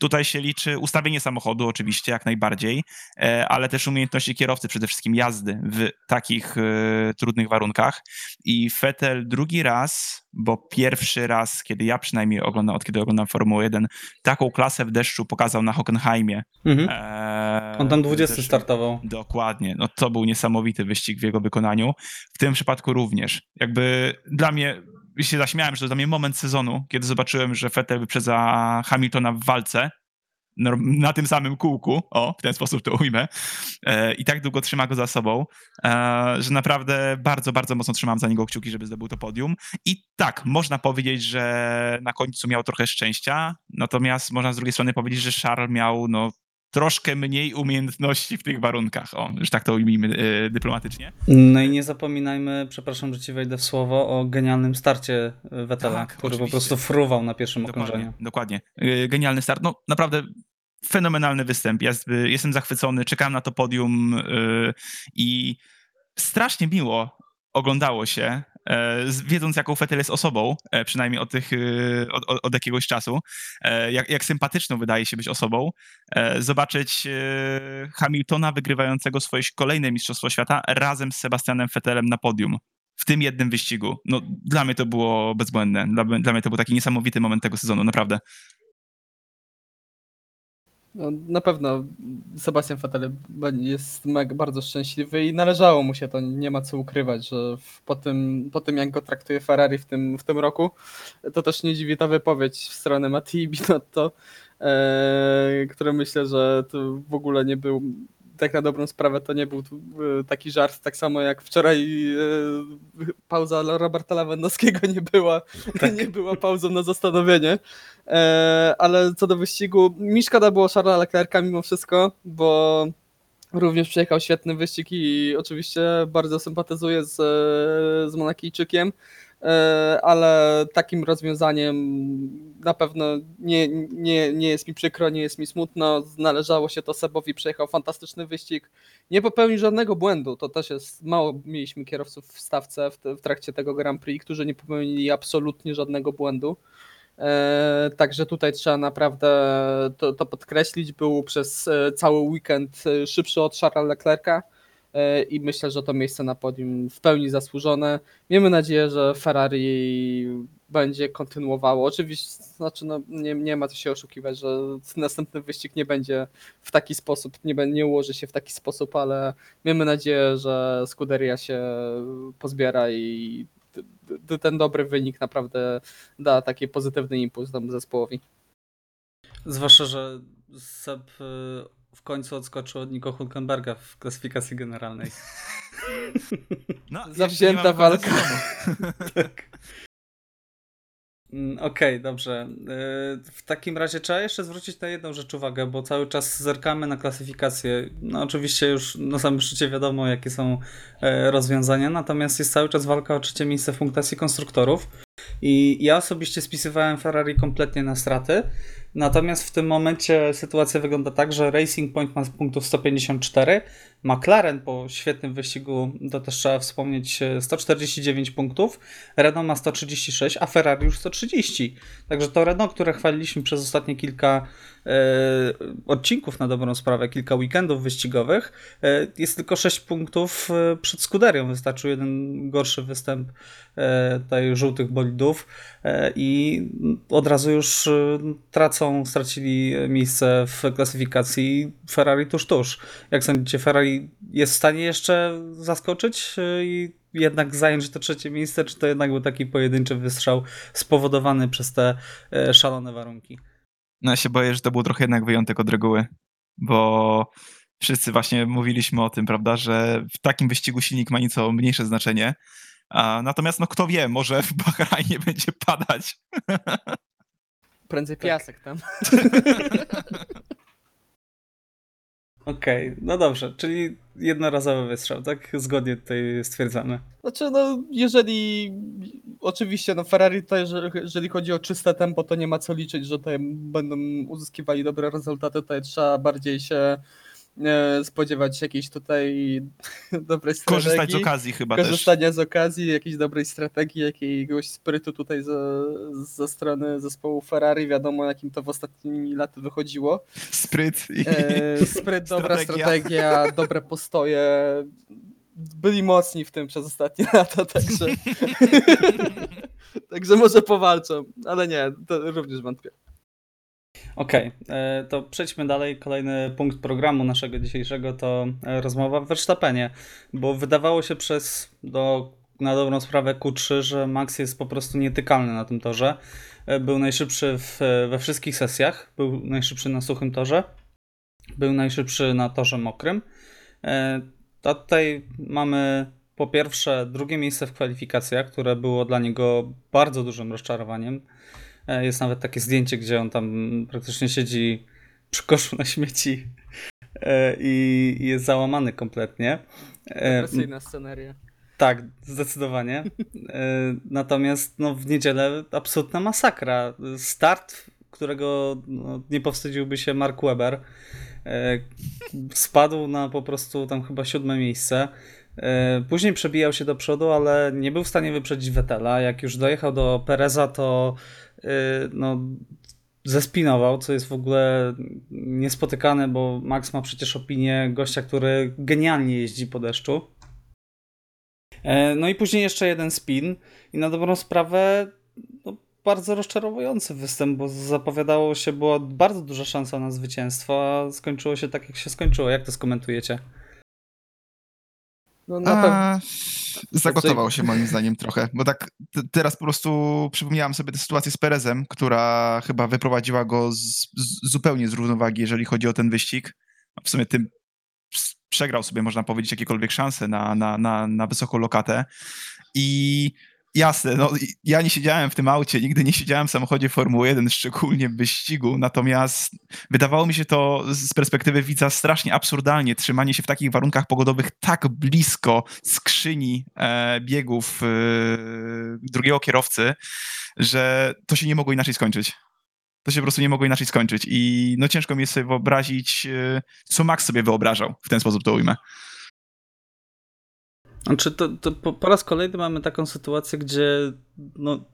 [SPEAKER 3] Tutaj się liczy ustawienie samochodu, oczywiście, jak najbardziej, e, ale też umiejętności kierowcy, przede wszystkim jazdy w takich e, trudnych warunkach. I Vettel drugi raz, bo pierwszy raz, kiedy ja przynajmniej oglądam, od kiedy oglądam Formułę 1, taką klasę w deszczu pokazał na Hockenheimie.
[SPEAKER 1] Mhm.
[SPEAKER 3] E,
[SPEAKER 1] On tam 20
[SPEAKER 3] też-
[SPEAKER 1] startował.
[SPEAKER 3] Dokładnie. No to był niesamowity wyścig w jego wykonaniu. W tym przypadku również. Jakby dla mnie się zaśmiałem, że to dla mnie moment sezonu, kiedy zobaczyłem, że Vettel wyprzedza Hamiltona w walce na tym samym kółku, o, w ten sposób to ujmę, e, i tak długo trzyma go za sobą, e, że naprawdę bardzo, bardzo mocno trzymam za niego kciuki, żeby zdobył to podium. I tak, można powiedzieć, że na końcu miał trochę szczęścia, natomiast można z drugiej strony powiedzieć, że Charles miał, no, troszkę mniej umiejętności w tych warunkach, o, już tak to ujmijmy e, dyplomatycznie.
[SPEAKER 1] No i nie zapominajmy, przepraszam, że ci wejdę w słowo, o genialnym starcie Vettela,
[SPEAKER 3] Tak,
[SPEAKER 1] który po
[SPEAKER 3] oczywiście.
[SPEAKER 1] prostu fruwał na pierwszym
[SPEAKER 3] Dokładnie,
[SPEAKER 1] okrążeniu.
[SPEAKER 3] dokładnie. E, Genialny start. No naprawdę fenomenalny występ. Y, jestem zachwycony, czekałem na to podium y, i strasznie miło oglądało się, e, wiedząc jaką Vettel jest osobą, e, przynajmniej od, tych, y, od, od- jakiegoś czasu, e, jak, jak sympatyczną wydaje się być osobą, e, zobaczyć e, Hamiltona wygrywającego swoje kolejne Mistrzostwo Świata razem z Sebastianem Vettelem na podium. W tym jednym wyścigu. No, dla mnie to było bezbłędne. Dla, dla mnie to był taki niesamowity moment tego sezonu, naprawdę.
[SPEAKER 2] No, na pewno Sebastian Vettel jest bardzo szczęśliwy i należało mu się to, nie ma co ukrywać, że po, tym, po tym jak go traktuje Ferrari w tym, w tym roku, to też nie dziwi ta wypowiedź w stronę Mattii Binotto, e, który myślę, że to w ogóle nie był, tak na dobrą sprawę to nie był e, taki żart, tak samo jak wczoraj e, pauza Roberta Lewandowskiego nie była, nie była pauzą na zastanowienie. E, ale co do wyścigu, mi szkoda było Charlesa Leclerca mimo wszystko, bo również przejechał świetny wyścig i oczywiście bardzo sympatyzuję z, z Monakijczykiem, ale takim rozwiązaniem na pewno nie, nie, nie jest mi przykro, nie jest mi smutno, należało się to Sebowi, przejechał fantastyczny wyścig, nie popełnił żadnego błędu, to też jest, mało mieliśmy kierowców w stawce w, w trakcie tego Grand Prix, którzy nie popełnili absolutnie żadnego błędu. E, Także tutaj trzeba naprawdę to, to podkreślić. Był przez e, cały weekend e, szybszy od Charlesa Leclerca e, i myślę, że to miejsce na podium w pełni zasłużone. Miejmy nadzieję, że Ferrari będzie kontynuowało. Oczywiście, znaczy no, nie, nie ma co się oszukiwać, że następny wyścig nie będzie w taki sposób, nie, nie ułoży się w taki sposób, ale miejmy nadzieję, że Scuderia się pozbiera i ten dobry wynik naprawdę da taki pozytywny impuls temu zespołowi.
[SPEAKER 1] Zwłaszcza, że Seb y, w końcu odskoczył od Nico Hulkenberga w klasyfikacji generalnej.
[SPEAKER 3] No,
[SPEAKER 2] Zawzięta walka.
[SPEAKER 1] tak. Mm, Okej, dobrze. Y, W takim razie trzeba jeszcze zwrócić na jedną rzecz uwagę, bo cały czas zerkamy na klasyfikację. No oczywiście już na samym szczycie wiadomo, jakie są e, rozwiązania, natomiast jest cały czas walka o trzecie miejsce w punktacji konstruktorów. I ja osobiście spisywałem Ferrari kompletnie na straty. Natomiast w tym momencie sytuacja wygląda tak, że Racing Point ma punktów 154, McLaren po świetnym wyścigu, to też trzeba wspomnieć, e, 149 punktów, Renault ma 136, a Ferrari już 130. Także to Renault, które chwaliliśmy przez ostatnie kilka e, odcinków na dobrą sprawę, kilka weekendów wyścigowych, e, jest tylko 6 punktów e, przed Scuderią. Wystarczył jeden gorszy występ e, tutaj żółtych bolidów e, i od razu już e, tracą, stracili miejsce w klasyfikacji Ferrari tuż tuż. Jak sądzicie, Ferrari jest w stanie jeszcze zaskoczyć e, i jednak zająć to trzecie miejsce, czy to jednak był taki pojedynczy wystrzał spowodowany przez te szalone warunki?
[SPEAKER 3] No ja się boję, że to był trochę jednak wyjątek od reguły, bo wszyscy właśnie mówiliśmy o tym, prawda, że w takim wyścigu silnik ma nieco mniejsze znaczenie. Natomiast no kto wie, może w Bahrajnie będzie padać.
[SPEAKER 2] Prędzej
[SPEAKER 1] Tak.
[SPEAKER 2] piasek tam.
[SPEAKER 1] Okej, no dobrze, czyli jednorazowy wystrzał, tak? Zgodnie tutaj stwierdzamy.
[SPEAKER 2] Znaczy, no, jeżeli oczywiście, no, Ferrari jeżeli, jeżeli chodzi o czyste tempo, to nie ma co liczyć, że tutaj będą uzyskiwali dobre rezultaty. Tutaj trzeba bardziej się e, spodziewać jakiejś tutaj dobrej strategii.
[SPEAKER 3] Korzystać z okazji chyba też.
[SPEAKER 2] korzystania z okazji, jakiejś dobrej strategii, jakiegoś sprytu tutaj ze, ze strony zespołu Ferrari. Wiadomo, jakim to w ostatnimi laty wychodziło.
[SPEAKER 3] Spryt i
[SPEAKER 2] E, spryt, dobra
[SPEAKER 3] Strategia.
[SPEAKER 2] strategia, dobre postoje. Byli mocni w tym przez ostatnie lata, także. także może powalczą, ale nie, to również wątpię.
[SPEAKER 1] Okej, e, to przejdźmy dalej. Kolejny punkt programu naszego dzisiejszego to e, rozmowa w Verstappenie, bo wydawało się przez do, na dobrą sprawę Q3, że Max jest po prostu nietykalny na tym torze. E, Był najszybszy w, we wszystkich sesjach, był najszybszy na suchym torze, był najszybszy na torze mokrym. A tutaj mamy po pierwsze drugie miejsce w kwalifikacjach, które było dla niego bardzo dużym rozczarowaniem. E, Jest nawet takie zdjęcie, gdzie on tam praktycznie siedzi przy koszu na śmieci e, i jest załamany kompletnie. E,
[SPEAKER 2] Depresyjna sceneria.
[SPEAKER 1] Tak, zdecydowanie. Natomiast no, w niedzielę absolutna masakra. Start, którego no, nie powstydziłby się Mark Webber, e, spadł na po prostu tam chyba siódme miejsce. Później przebijał się do przodu, ale nie był w stanie wyprzedzić Vettela. Jak już dojechał do Pereza, to no, zespinował, co jest w ogóle niespotykane, bo Max ma przecież opinię gościa, który genialnie jeździ po deszczu. E, No i później jeszcze jeden spin i na dobrą sprawę no, bardzo rozczarowujący występ, bo zapowiadało się, była bardzo duża szansa na zwycięstwo, a skończyło się tak, jak się skończyło. Jak to skomentujecie?
[SPEAKER 2] No na pewno.
[SPEAKER 3] A, zagotował się moim zdaniem trochę, bo tak teraz po prostu przypomniałam sobie tę sytuację z Perezem, która chyba wyprowadziła go z, z, zupełnie z równowagi, jeżeli chodzi o ten wyścig. W sumie tym przegrał sobie, można powiedzieć, jakiekolwiek szanse na, na, na, na wysoką lokatę. I jasne, no, ja nie siedziałem w tym aucie, nigdy nie siedziałem w samochodzie Formuły 1, szczególnie w wyścigu, natomiast wydawało mi się to z perspektywy widza strasznie absurdalnie, trzymanie się w takich warunkach pogodowych tak blisko skrzyni e, biegów e, drugiego kierowcy, że to się nie mogło inaczej skończyć. To się po prostu nie mogło inaczej skończyć i no ciężko mi jest sobie wyobrazić, e, co Max sobie wyobrażał, w ten sposób to ujmę.
[SPEAKER 1] Znaczy, to, to po, po raz kolejny mamy taką sytuację, gdzie no,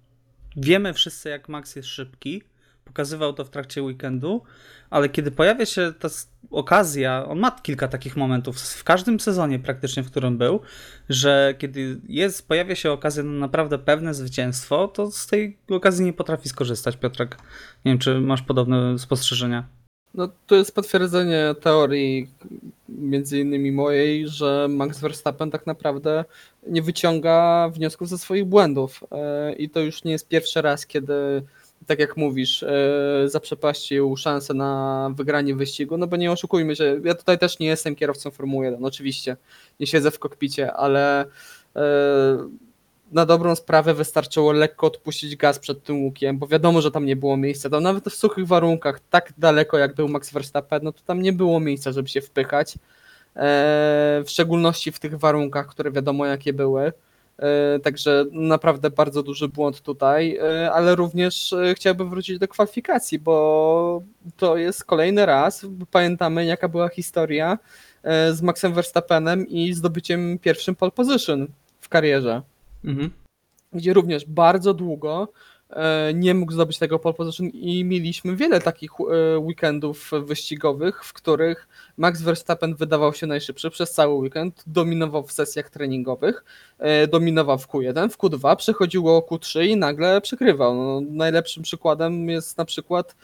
[SPEAKER 1] wiemy wszyscy, jak Max jest szybki. Pokazywał to w trakcie weekendu, ale kiedy pojawia się ta okazja, on ma kilka takich momentów w każdym sezonie praktycznie, w którym był, że kiedy jest, pojawia się okazja na naprawdę pewne zwycięstwo, to z tej okazji nie potrafi skorzystać. Piotrek, nie wiem, czy masz podobne spostrzeżenia?
[SPEAKER 2] No to jest potwierdzenie teorii między innymi mojej, że Max Verstappen tak naprawdę nie wyciąga wniosków ze swoich błędów. E, I to już nie jest pierwszy raz, kiedy tak jak mówisz, e, zaprzepaścił szansę na wygranie wyścigu, no bo nie oszukujmy się, ja tutaj też nie jestem kierowcą Formuły 1, oczywiście, nie siedzę w kokpicie, ale e, na dobrą sprawę wystarczyło lekko odpuścić gaz przed tym łukiem, bo wiadomo, że tam nie było miejsca. Tam nawet w suchych warunkach, tak daleko jak był Max Verstappen, no to tam nie było miejsca, żeby się wpychać. E, w szczególności w tych warunkach, które wiadomo jakie były. E, Także naprawdę bardzo duży błąd tutaj, e, ale również e, chciałbym wrócić do kwalifikacji, bo to jest kolejny raz. Pamiętamy, jaka była historia e, z Maxem Verstappenem i zdobyciem pierwszym pole position w karierze
[SPEAKER 1] Mhm.
[SPEAKER 2] gdzie również bardzo długo e, nie mógł zdobyć tego pole position i mieliśmy wiele takich e, weekendów wyścigowych, w których Max Verstappen wydawał się najszybszy przez cały weekend, dominował w sesjach treningowych, e, dominował w Q1, w Q2 przechodziło Q3 i nagle przykrywał. No, najlepszym przykładem jest na przykład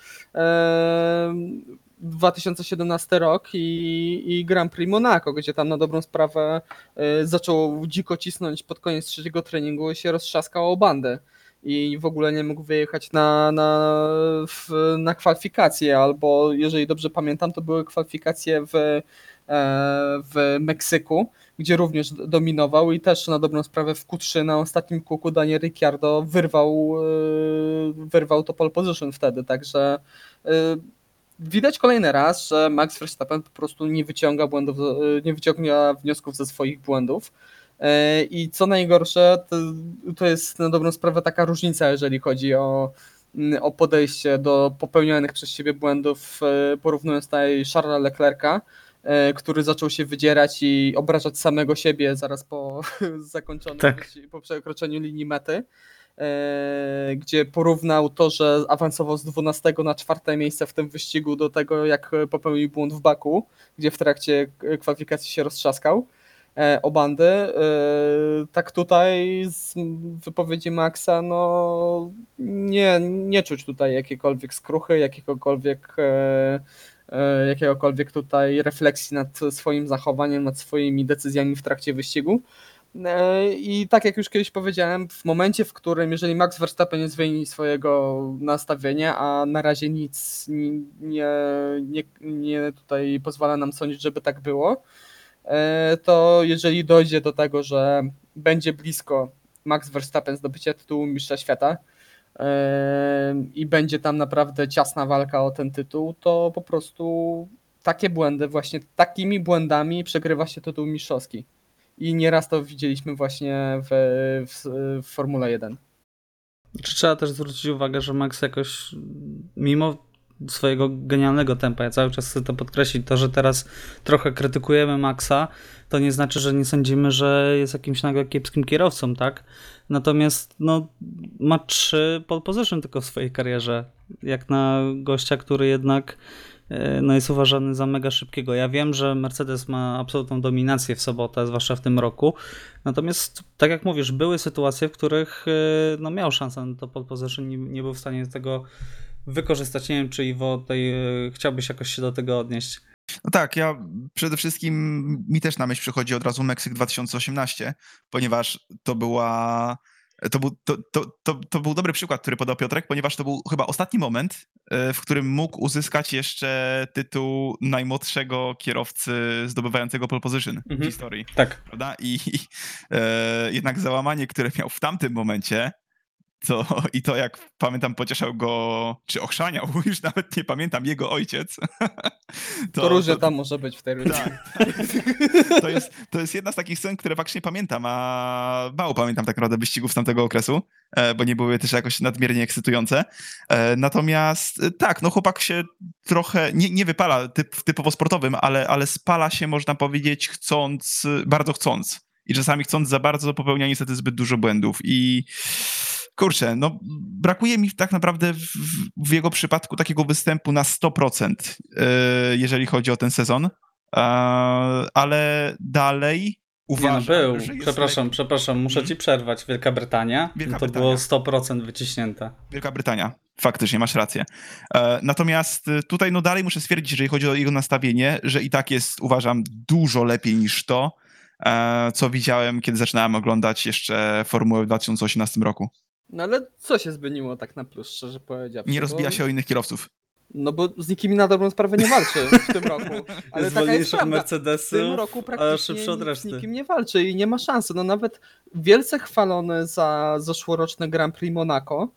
[SPEAKER 2] 2017 rok i, i Grand Prix Monaco, gdzie tam na dobrą sprawę e, zaczął dziko cisnąć pod koniec trzeciego treningu i się roztrzaskał o bandę. i w ogóle nie mógł wyjechać na, na, na kwalifikacje, albo jeżeli dobrze pamiętam, to były kwalifikacje w, e, w Meksyku, gdzie również dominował i też na dobrą sprawę w Q3 na ostatnim kółku Daniel Ricciardo wyrwał, e, wyrwał to pole position wtedy, także e, widać kolejny raz, że Max Verstappen po prostu nie wyciąga błędów, e, nie wyciąga wniosków ze swoich błędów. E, I co najgorsze, to, to jest na dobrą sprawę taka różnica, jeżeli chodzi o, mm, o podejście do popełnionych przez siebie błędów, e, porównując tutaj Charlesa Leclerca, który zaczął się wydzierać i obrażać samego siebie zaraz po zakończonym,
[SPEAKER 1] Tak.
[SPEAKER 2] po przekroczeniu linii mety gdzie porównał to, że awansował z 12 na czwarte miejsce w tym wyścigu do tego, jak popełnił błąd w Baku, gdzie w trakcie kwalifikacji się roztrzaskał e, o bandy. E, tak tutaj z wypowiedzi Maxa, no nie, nie czuć tutaj jakiejkolwiek skruchy, jakiegokolwiek e, e, jakiegokolwiek tutaj refleksji nad swoim zachowaniem, nad swoimi decyzjami w trakcie wyścigu. E, I tak jak już kiedyś powiedziałem, w momencie, w którym jeżeli Max Verstappen nie zmieni swojego nastawienia, a na razie nic ni- nie, nie, nie tutaj pozwala nam sądzić, żeby tak było, e, to jeżeli dojdzie do tego, że będzie blisko Max Verstappen zdobycia tytułu mistrza świata e, i będzie tam naprawdę ciasna walka o ten tytuł, to po prostu takie błędy, właśnie takimi błędami przegrywa się tytuł mistrzowski. I nieraz to widzieliśmy właśnie w, w, w Formule 1.
[SPEAKER 1] Czy trzeba też zwrócić uwagę, że Max jakoś mimo swojego genialnego tempa, ja cały czas chcę to podkreślić, to, że teraz trochę krytykujemy Maxa, to nie znaczy, że nie sądzimy, że jest jakimś nagle kiepskim kierowcą, tak? Natomiast no, ma trzy pole position tylko w swojej karierze, jak na gościa, który jednak no, jest uważany za mega szybkiego. Ja wiem, że Mercedes ma absolutną dominację w sobotę, zwłaszcza w tym roku, natomiast tak jak mówisz, były sytuacje, w których e, no, miał szansę na to pole position, nie, nie był w stanie tego wykorzystać. Nie wiem, czy Iwo e, chciałbyś jakoś się do tego odnieść.
[SPEAKER 3] No tak, ja przede wszystkim mi też na myśl przychodzi od razu Meksyk 2018, ponieważ to była. To był, to, to, to, to był dobry przykład, który podał Piotrek, ponieważ to był chyba ostatni moment, e, w którym mógł uzyskać jeszcze tytuł najmłodszego kierowcy zdobywającego pole position w
[SPEAKER 1] Mhm.
[SPEAKER 3] historii,
[SPEAKER 1] Tak.
[SPEAKER 3] prawda? I e, jednak załamanie, które miał w tamtym momencie, to, i to jak pamiętam pocieszał go, czy ochrzaniał, już nawet nie pamiętam, jego ojciec.
[SPEAKER 2] To, różnie tam może być w tej rundzie.
[SPEAKER 3] tak, to, jest, to jest jedna z takich scen, które faktycznie pamiętam, a mało pamiętam tak naprawdę wyścigów z tamtego okresu, e, bo nie były też jakoś nadmiernie ekscytujące. E, Natomiast e, tak, no chłopak się trochę, nie, nie wypala typ, typowo sportowym, ale, ale spala się, można powiedzieć, chcąc, bardzo chcąc. I czasami chcąc za bardzo popełnia niestety zbyt dużo błędów i kurczę, no brakuje mi tak naprawdę w, w jego przypadku takiego występu na 100%, e, jeżeli chodzi o ten sezon, E, ale dalej
[SPEAKER 1] Nie,
[SPEAKER 3] uważam,
[SPEAKER 1] no był. Przepraszam, przepraszam, muszę ci przerwać. Wielka Brytania.
[SPEAKER 3] Wielka
[SPEAKER 1] no to
[SPEAKER 3] Brytania.
[SPEAKER 1] było 100% wyciśnięte.
[SPEAKER 3] Wielka Brytania. Faktycznie, masz rację. E, natomiast tutaj no dalej muszę stwierdzić, jeżeli chodzi o jego nastawienie, że i tak jest, uważam, dużo lepiej niż to, e, co widziałem, kiedy zaczynałem oglądać jeszcze Formułę w 2018 roku.
[SPEAKER 2] No ale co się zmieniło tak na plus, szczerze powiedziawszy?
[SPEAKER 3] Nie rozbija
[SPEAKER 2] Bo-
[SPEAKER 3] się o innych kierowców.
[SPEAKER 2] No bo z nikim na dobrą sprawę nie walczy w tym roku. Ale
[SPEAKER 1] jest
[SPEAKER 2] taka jest prawda. W
[SPEAKER 1] Mercedesu,
[SPEAKER 2] tym roku praktycznie nikt z nikim nie walczy i nie ma szansy. No nawet wielce chwalony za zeszłoroczny Grand Prix Monaco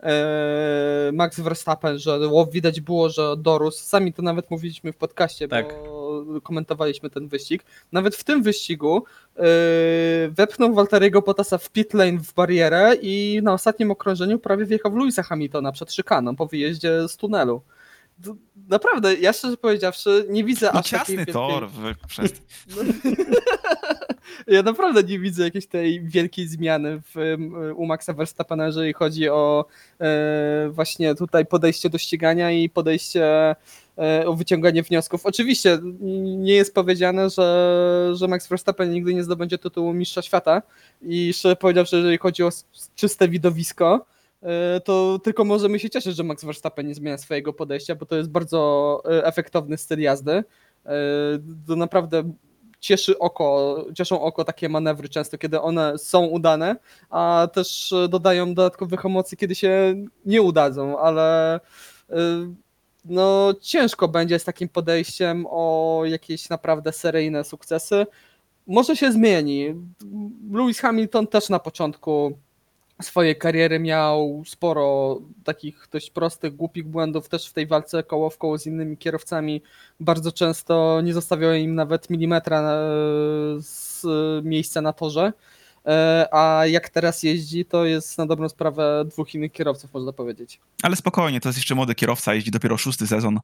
[SPEAKER 2] e, Max Verstappen, że widać było, że dorósł. Sami to nawet mówiliśmy w podcaście,
[SPEAKER 1] Tak.
[SPEAKER 2] bo komentowaliśmy ten wyścig. Nawet w tym wyścigu e, wepchnął Walteriego Bottasa w pit lane w barierę i na ostatnim okrążeniu prawie wjechał w Louisa Hamiltona przed szykaną po wyjeździe z tunelu. Naprawdę, ja szczerze powiedziawszy, nie widzę
[SPEAKER 3] No
[SPEAKER 2] aż takiej
[SPEAKER 3] ciasny
[SPEAKER 2] wielkiej...
[SPEAKER 3] tor. w- Przez...
[SPEAKER 2] No, ja naprawdę nie widzę jakiejś tej wielkiej zmiany w, u Maxa Verstappena, jeżeli chodzi o e, właśnie tutaj podejście do ścigania i podejście e, o wyciąganie wniosków. Oczywiście nie jest powiedziane, że, że Max Verstappen nigdy nie zdobędzie tytułu mistrza świata i szczerze powiedziawszy, jeżeli chodzi o czyste widowisko, e, to tylko możemy się cieszyć, że Max Verstappen nie zmienia swojego podejścia, bo to jest bardzo e, efektowny styl jazdy. To naprawdę cieszy oko, cieszą oko takie manewry często, kiedy one są udane, a też e, dodają dodatkowych emocji, kiedy się nie udadzą, ale y, no ciężko będzie z takim podejściem o jakieś naprawdę seryjne sukcesy. Może się zmieni. Lewis Hamilton też na początku swojej kariery miał sporo takich dość prostych, głupich błędów też w tej walce koło w koło z innymi kierowcami. Bardzo często nie zostawiał im nawet milimetra e, z miejsca na torze. E, A jak teraz jeździ, to jest na dobrą sprawę dwóch innych kierowców, można powiedzieć.
[SPEAKER 3] Ale spokojnie, to jest jeszcze młody kierowca, jeździ dopiero szósty sezon.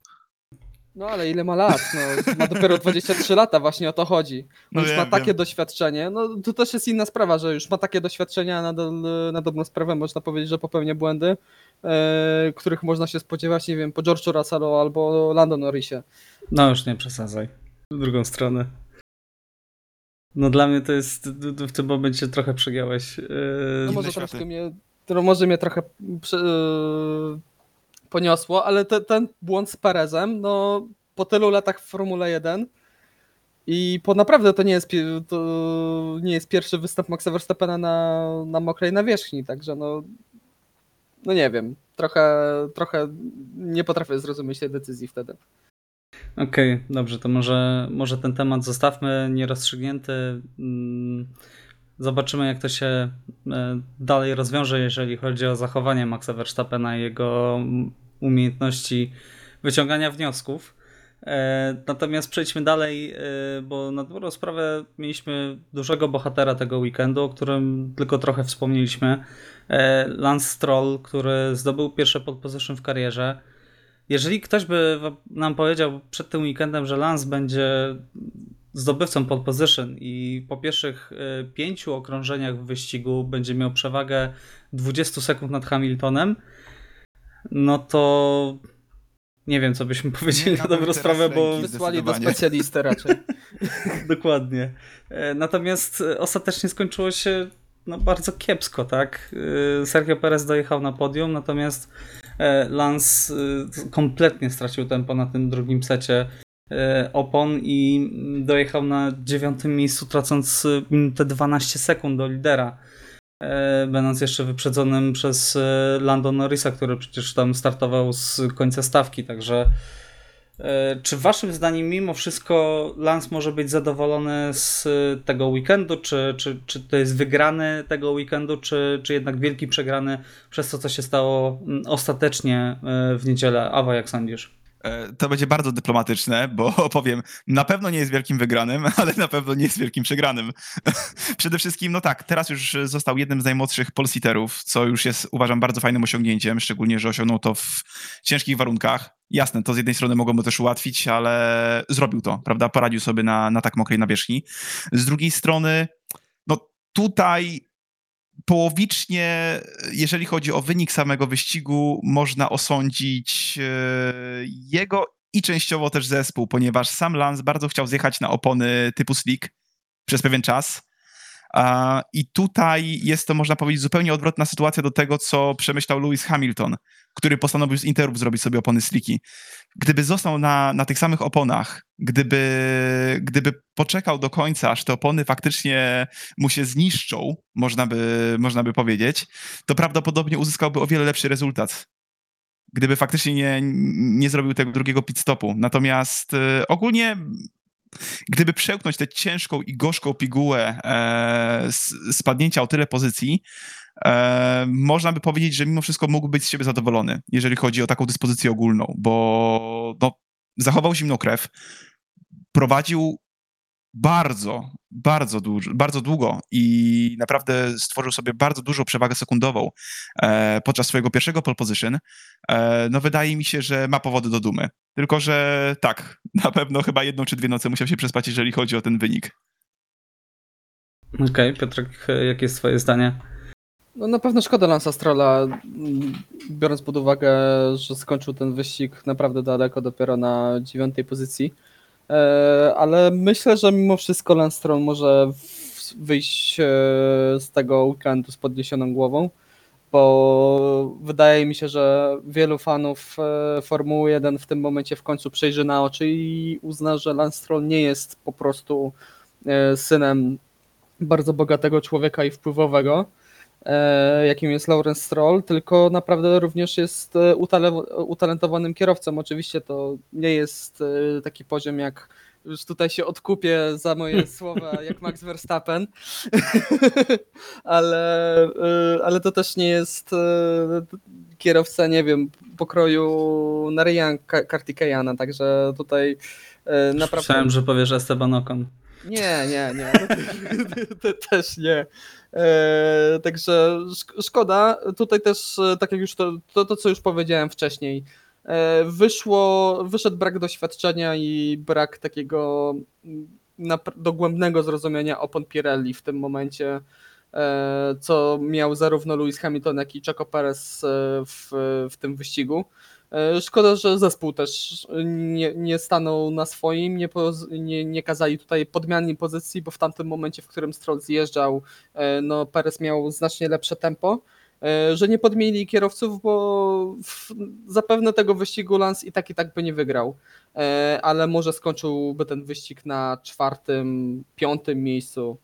[SPEAKER 2] No ale ile ma lat? No, ma dopiero 23 lata, właśnie o to chodzi. No
[SPEAKER 3] No
[SPEAKER 2] już
[SPEAKER 3] wiem,
[SPEAKER 2] ma takie
[SPEAKER 3] wiem.
[SPEAKER 2] doświadczenie. No to też jest inna sprawa, że już ma takie doświadczenia, a nadal na dobrą sprawę można powiedzieć, że popełnia błędy, e, których można się spodziewać, nie wiem, po George'u Russellu albo Lando Norrisie.
[SPEAKER 1] No już nie przesadzaj. W drugą stronę. No dla mnie to jest, w tym momencie trochę przegiąłeś. Yy,
[SPEAKER 2] No może troszkę mnie, to może mnie trochę prze, e, poniosło, ale te, ten błąd z Perezem, no po tylu latach w Formule 1 i po naprawdę to nie jest, to nie jest pierwszy występ Maxa Verstappena na, na mokrej nawierzchni, także no, no nie wiem, trochę, trochę nie potrafię zrozumieć tej decyzji wtedy.
[SPEAKER 1] Okej, dobrze, to może, może ten temat zostawmy nierozstrzygnięty. Mm, Zobaczymy, jak to się e, dalej rozwiąże, jeżeli chodzi o zachowanie Maxa Verstappena i jego mm, umiejętności wyciągania wniosków. E, Natomiast przejdźmy dalej, e, bo na dobrą sprawę mieliśmy dużego bohatera tego weekendu, o którym tylko trochę wspomnieliśmy. Lance Stroll, który zdobył pierwsze pole position w karierze. Jeżeli ktoś by nam powiedział przed tym weekendem, że Lance będzie zdobywcą pole position i po pierwszych y, pięciu okrążeniach w wyścigu będzie miał przewagę 20 sekund nad Hamiltonem, no to nie wiem, co byśmy powiedzieli na
[SPEAKER 3] dałbym
[SPEAKER 1] dobrą sprawę, bo.
[SPEAKER 2] Wysłali do specjalisty raczej.
[SPEAKER 1] Dokładnie. E, Natomiast e, ostatecznie skończyło się no, bardzo kiepsko, tak? E, Sergio Perez dojechał na podium, natomiast e, Lance e, kompletnie stracił tempo na tym drugim secie e, opon i dojechał na dziewiątym miejscu, tracąc e, minutę 12 sekund do lidera. e, Będąc jeszcze wyprzedzonym przez e, Lando Norrisa, który przecież tam startował z końca stawki, także E, Czy waszym zdaniem mimo wszystko Lance może być zadowolony z e, tego weekendu, czy, czy, czy to jest wygrany tego weekendu, czy, czy jednak wielki przegrany przez to, co się stało mm, ostatecznie e, w niedzielę? Awa, jak sądzisz?
[SPEAKER 3] E, To będzie bardzo dyplomatyczne, bo powiem, na pewno nie jest wielkim wygranym, ale na pewno nie jest wielkim przegranym. Przede wszystkim, no tak, teraz już został jednym z najmłodszych polsiterów, co już jest, uważam, bardzo fajnym osiągnięciem, szczególnie, że osiągnął to w ciężkich warunkach. Jasne, to z jednej strony mogło mu też ułatwić, ale zrobił to, prawda? Poradził sobie na, na tak mokrej nawierzchni. Z drugiej strony, no tutaj połowicznie, jeżeli chodzi o wynik samego wyścigu, można osądzić e, jego i częściowo też zespół, ponieważ sam Lance bardzo chciał zjechać na opony typu slick przez pewien czas. I tutaj jest to, można powiedzieć, zupełnie odwrotna sytuacja do tego, co przemyślał Lewis Hamilton, który postanowił z interów zrobić sobie opony sliki. Gdyby został na, na tych samych oponach, gdyby, gdyby poczekał do końca, aż te opony faktycznie mu się zniszczą, można by, można by powiedzieć, to prawdopodobnie uzyskałby o wiele lepszy rezultat. Gdyby faktycznie nie, nie zrobił tego drugiego pit stopu. Natomiast e, ogólnie, gdyby przełknąć tę ciężką i gorzką pigułę e, spadnięcia o tyle pozycji, e, można by powiedzieć, że mimo wszystko mógł być z siebie zadowolony, jeżeli chodzi o taką dyspozycję ogólną, bo no, zachował zimną krew, prowadził bardzo, bardzo, dużo, bardzo długo i naprawdę stworzył sobie bardzo dużą przewagę sekundową e, podczas swojego pierwszego pole position, e, no wydaje mi się, że ma powody do dumy. Tylko, że tak, na pewno chyba jedną czy dwie noce musiał się przespać, jeżeli chodzi o ten wynik.
[SPEAKER 1] Okej, Piotrek, e, jakie jest twoje zdanie?
[SPEAKER 2] No na pewno szkoda Lansa Strolla, m, biorąc pod uwagę, że skończył ten wyścig naprawdę daleko, dopiero na dziewiątej pozycji. E, Ale myślę, że mimo wszystko Lance może wyjść e, z tego weekendu z podniesioną głową, bo wydaje mi się, że wielu fanów e, Formuły 1 w tym momencie w końcu przejrzy na oczy i uzna, że Lance nie jest po prostu synem bardzo bogatego człowieka i wpływowego, jakim jest Lawrence Stroll, tylko naprawdę również jest e, utale- utalentowanym kierowcą. Oczywiście to nie jest e, taki poziom jak już tutaj się odkupię za moje słowa jak Max Verstappen, ale, e, ale to też nie jest e, kierowca, nie wiem, pokroju Narayan Kartikeyana, także tutaj e, naprawdę...
[SPEAKER 1] Myślałem, że powiesz Esteban Ocon.
[SPEAKER 2] Nie, nie, nie. To też nie. E, także szk- szkoda. Tutaj też, e, tak jak już to, to, to co już powiedziałem wcześniej, e, wyszło, wyszedł brak doświadczenia i brak takiego mm, dogłębnego zrozumienia opon Pirelli w tym momencie, co miał zarówno Lewis Hamilton, jak i Checo Perez w, w tym wyścigu. E, Szkoda, że zespół też nie, nie stanął na swoim, nie, poz, nie, nie kazali tutaj podmiany pozycji, bo w tamtym momencie, w którym Stroll zjeżdżał, e, no Perez miał znacznie lepsze tempo, e, że nie podmienili kierowców, bo w, zapewne tego wyścigu Lance i tak i tak by nie wygrał, ale może skończyłby ten wyścig na czwartym, piątym miejscu,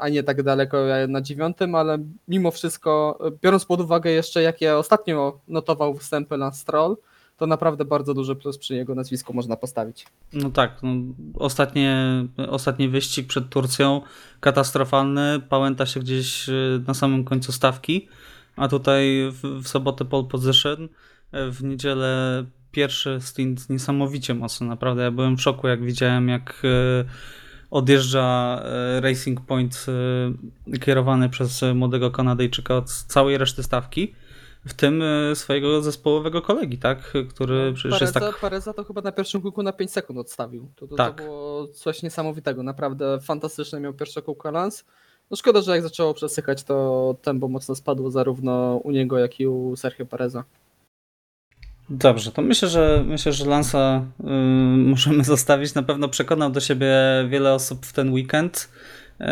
[SPEAKER 2] a nie tak daleko na dziewiątym, ale mimo wszystko, e, biorąc pod uwagę jeszcze jakie ostatnio notował występy Lance Stroll, to naprawdę bardzo duży plus przy jego nazwisku można postawić.
[SPEAKER 1] No tak, no, ostatnie, ostatni wyścig przed Turcją katastrofalny, pałęta się gdzieś y, na samym końcu stawki, a tutaj w, w sobotę pole position, w niedzielę pierwszy stint niesamowicie mocno, naprawdę. Ja byłem w szoku, jak widziałem, jak y, odjeżdża y, Racing Point y, kierowany przez młodego Kanadyjczyka od całej reszty stawki. W tym swojego zespołowego kolegi, tak? Który przecież jest
[SPEAKER 2] Pereza,
[SPEAKER 1] tak.
[SPEAKER 2] Pereza to chyba na pierwszym kółku na 5 sekund odstawił. To, to,
[SPEAKER 1] Tak.
[SPEAKER 2] to było coś niesamowitego. Naprawdę fantastyczne miał pierwsze kółko Lance. No szkoda, że jak zaczęło przesychać, to tempo mocno spadło zarówno u niego, jak i u Sergio Pereza.
[SPEAKER 1] Dobrze, to myślę, że myślę, że Lansa y, możemy zostawić. Na pewno przekonał do siebie wiele osób w ten weekend y,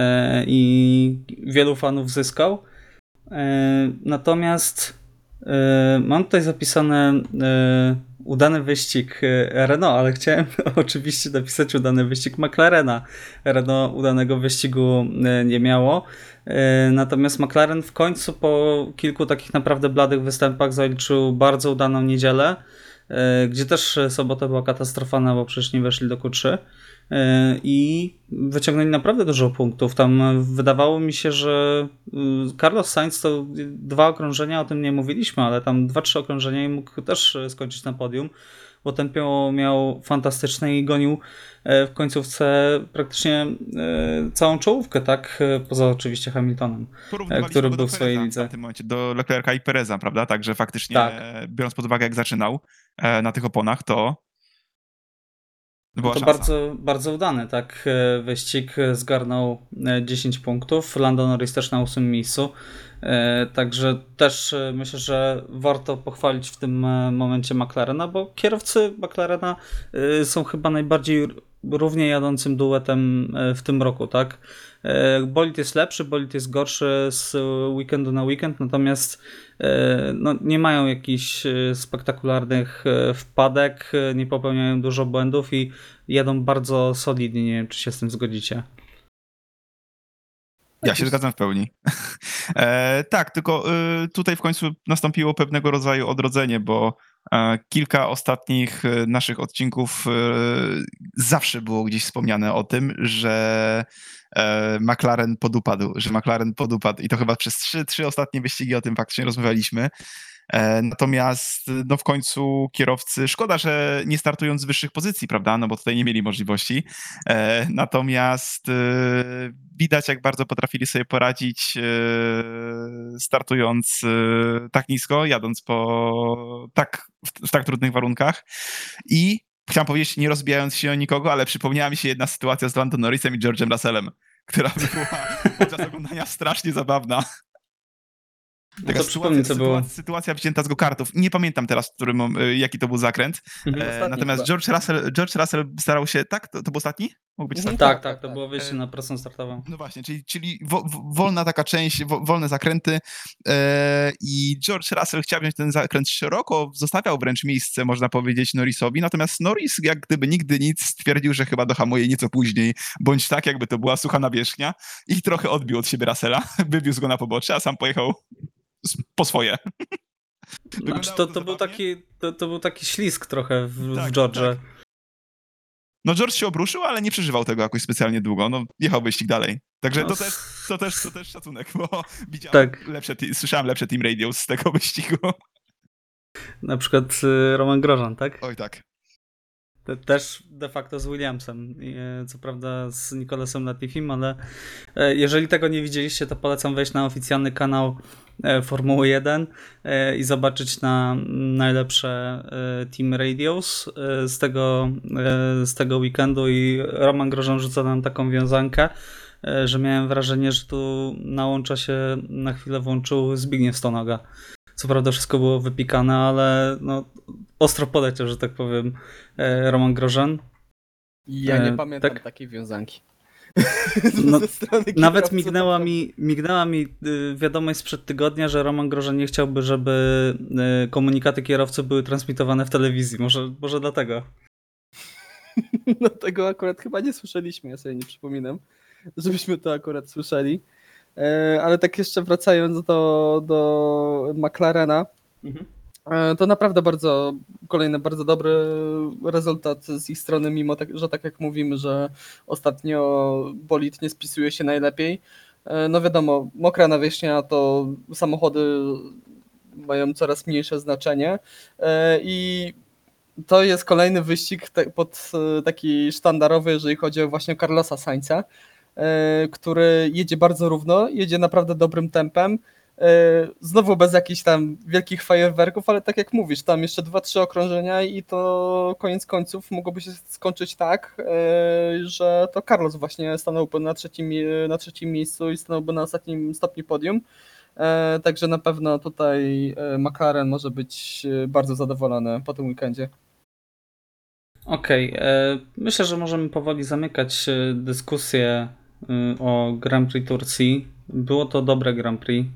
[SPEAKER 1] i wielu fanów zyskał. Y, natomiast mam tutaj zapisane y, udany wyścig y, Renault, ale chciałem oczywiście napisać udany wyścig McLarena. Renault udanego wyścigu nie miało. E, Natomiast McLaren w końcu po kilku takich naprawdę bladych występach zaliczył bardzo udaną niedzielę, e, gdzie też sobota była katastrofalna, bo przecież nie weszli do Q3 e, i wyciągnęli naprawdę dużo punktów. Tam wydawało mi się, że y, Carlos Sainz to dwa okrążenia, o tym nie mówiliśmy, ale tam dwa, trzy okrążenia i mógł też skończyć na podium, bo tempo miał fantastyczne i gonił e, w końcówce praktycznie e, całą czołówkę, tak? E, Poza oczywiście Hamiltonem. Który był w swojej lidze.
[SPEAKER 3] W tym momencie do Leclerca i Pereza, prawda? Także faktycznie,
[SPEAKER 1] Tak.
[SPEAKER 3] e, biorąc pod uwagę, jak zaczynał e, na tych oponach, to była
[SPEAKER 1] to
[SPEAKER 3] szansa.
[SPEAKER 1] bardzo, bardzo udany, tak? E, Wyścig e, zgarnął e, 10 punktów. Lando Norris też na 8 miejscu. E, Także też e, myślę, że warto pochwalić w tym e, momencie McLarena, bo kierowcy McLarena e, są chyba najbardziej równie jadącym duetem e, w tym roku, tak? E, Bolid jest lepszy, bolid jest gorszy z weekendu na weekend, natomiast e, no, nie mają jakichś e, spektakularnych wpadek, nie popełniają dużo błędów i jadą bardzo solidnie. Nie wiem, czy się z tym zgodzicie.
[SPEAKER 3] Ja się zgadzam w pełni. e, tak, tylko y, tutaj w końcu nastąpiło pewnego rodzaju odrodzenie, bo kilka ostatnich e, naszych odcinków e, zawsze było gdzieś wspomniane o tym, że e, McLaren podupadł, że McLaren podupadł i to chyba przez trzy, trzy ostatnie wyścigi o tym faktycznie rozmawialiśmy. E, Natomiast no w końcu kierowcy, szkoda, że nie startują z wyższych pozycji, prawda, no bo tutaj nie mieli możliwości. E, Natomiast e, widać, jak bardzo potrafili sobie poradzić e, startując tak nisko, jadąc po tak, w, tak trudnych warunkach. I chciałem powiedzieć, nie rozbijając się o nikogo, ale przypomniała mi się jedna sytuacja z Lando Norrisem i George'em Russellem, która była podczas oglądania strasznie zabawna.
[SPEAKER 1] No to przypomnij, co było.
[SPEAKER 3] sytuacja, sytuacja wzięta z go-kartów. Nie pamiętam teraz, który, mom- y, jaki to był zakręt.
[SPEAKER 1] Mhm.
[SPEAKER 3] E, natomiast
[SPEAKER 2] chyba.
[SPEAKER 3] George Russell, George Russell starał się, tak? To, to był ostatni? Mógł być
[SPEAKER 2] Mhm.
[SPEAKER 3] ostatni?
[SPEAKER 1] Tak, tak, to było wyjście na prostą startową.
[SPEAKER 3] No właśnie, czyli, czyli wo, wo- wolna taka część, wo, wolne zakręty e, i George Russell chciał wziąć ten zakręt szeroko, zostawiał wręcz miejsce, można powiedzieć, Norrisowi, natomiast Norris jak gdyby nigdy nic stwierdził, że chyba dohamuje nieco później, bądź tak, jakby to była sucha nawierzchnia i trochę odbił od siebie Russella, wywiózł go na pobocze, a sam pojechał po swoje.
[SPEAKER 1] Znaczy, to,
[SPEAKER 3] to
[SPEAKER 1] był taki, to, to był taki ślisk trochę w,
[SPEAKER 3] Tak,
[SPEAKER 1] w George.
[SPEAKER 3] No George się obruszył, ale nie przeżywał tego jakoś specjalnie długo, no jechał wyścig dalej. Także
[SPEAKER 1] No,
[SPEAKER 3] to też, to też, to też szacunek, bo widziałem
[SPEAKER 1] Tak.
[SPEAKER 3] lepsze, słyszałem lepsze team radio z tego wyścigu.
[SPEAKER 1] Na przykład y, Roman Grożan, tak?
[SPEAKER 3] Oj tak.
[SPEAKER 1] Te, też de facto z Williamsem. E, Co prawda z Nicolasem Latifim, ale e, jeżeli tego nie widzieliście, to polecam wejść na oficjalny kanał Formuły 1 e, i zobaczyć na najlepsze e, Team Radios e, z tego, e, z tego weekendu i Roman Grożan rzuca nam taką wiązankę, e, że miałem wrażenie, że tu na łącza się na chwilę włączył Zbigniew Stonoga. Co prawda wszystko było wypikane, ale no, ostro poleciał, że tak powiem, e, Roman Grożan.
[SPEAKER 2] Ja nie
[SPEAKER 1] E,
[SPEAKER 2] pamiętam
[SPEAKER 1] tak.
[SPEAKER 2] takiej wiązanki.
[SPEAKER 1] No, Nawet mignęła mi, mignęła mi y, wiadomość sprzed tygodnia, że Roman Grożan nie chciałby, żeby y, komunikaty kierowców były transmitowane w telewizji. Może, może dlatego.
[SPEAKER 2] No tego akurat chyba nie słyszeliśmy, ja sobie nie przypominam, żebyśmy to akurat słyszeli. E, Ale tak jeszcze wracając do, do McLarena, e, to naprawdę bardzo, kolejny bardzo dobry rezultat z ich strony, mimo tak, że tak jak mówimy, że ostatnio bolid nie spisuje się najlepiej. E, No wiadomo, mokra nawierzchnia to samochody mają coraz mniejsze znaczenie E, i to jest kolejny wyścig pod e, taki sztandarowy, jeżeli chodzi o właśnie Carlosa Sainza, e, który jedzie bardzo równo, jedzie naprawdę dobrym tempem. E, Znowu bez jakichś tam wielkich fajerwerków, ale tak jak mówisz, tam jeszcze dwa, trzy okrążenia i to koniec końców mogłoby się skończyć tak, e, że to Carlos właśnie stanąłby na trzecim, na trzecim miejscu i stanąłby na ostatnim stopniu podium. E, Także na pewno tutaj McLaren może być bardzo zadowolony po tym weekendzie.
[SPEAKER 1] Okej, e, myślę, że możemy powoli zamykać dyskusję o Grand Prix Turcji. Było to dobre Grand Prix.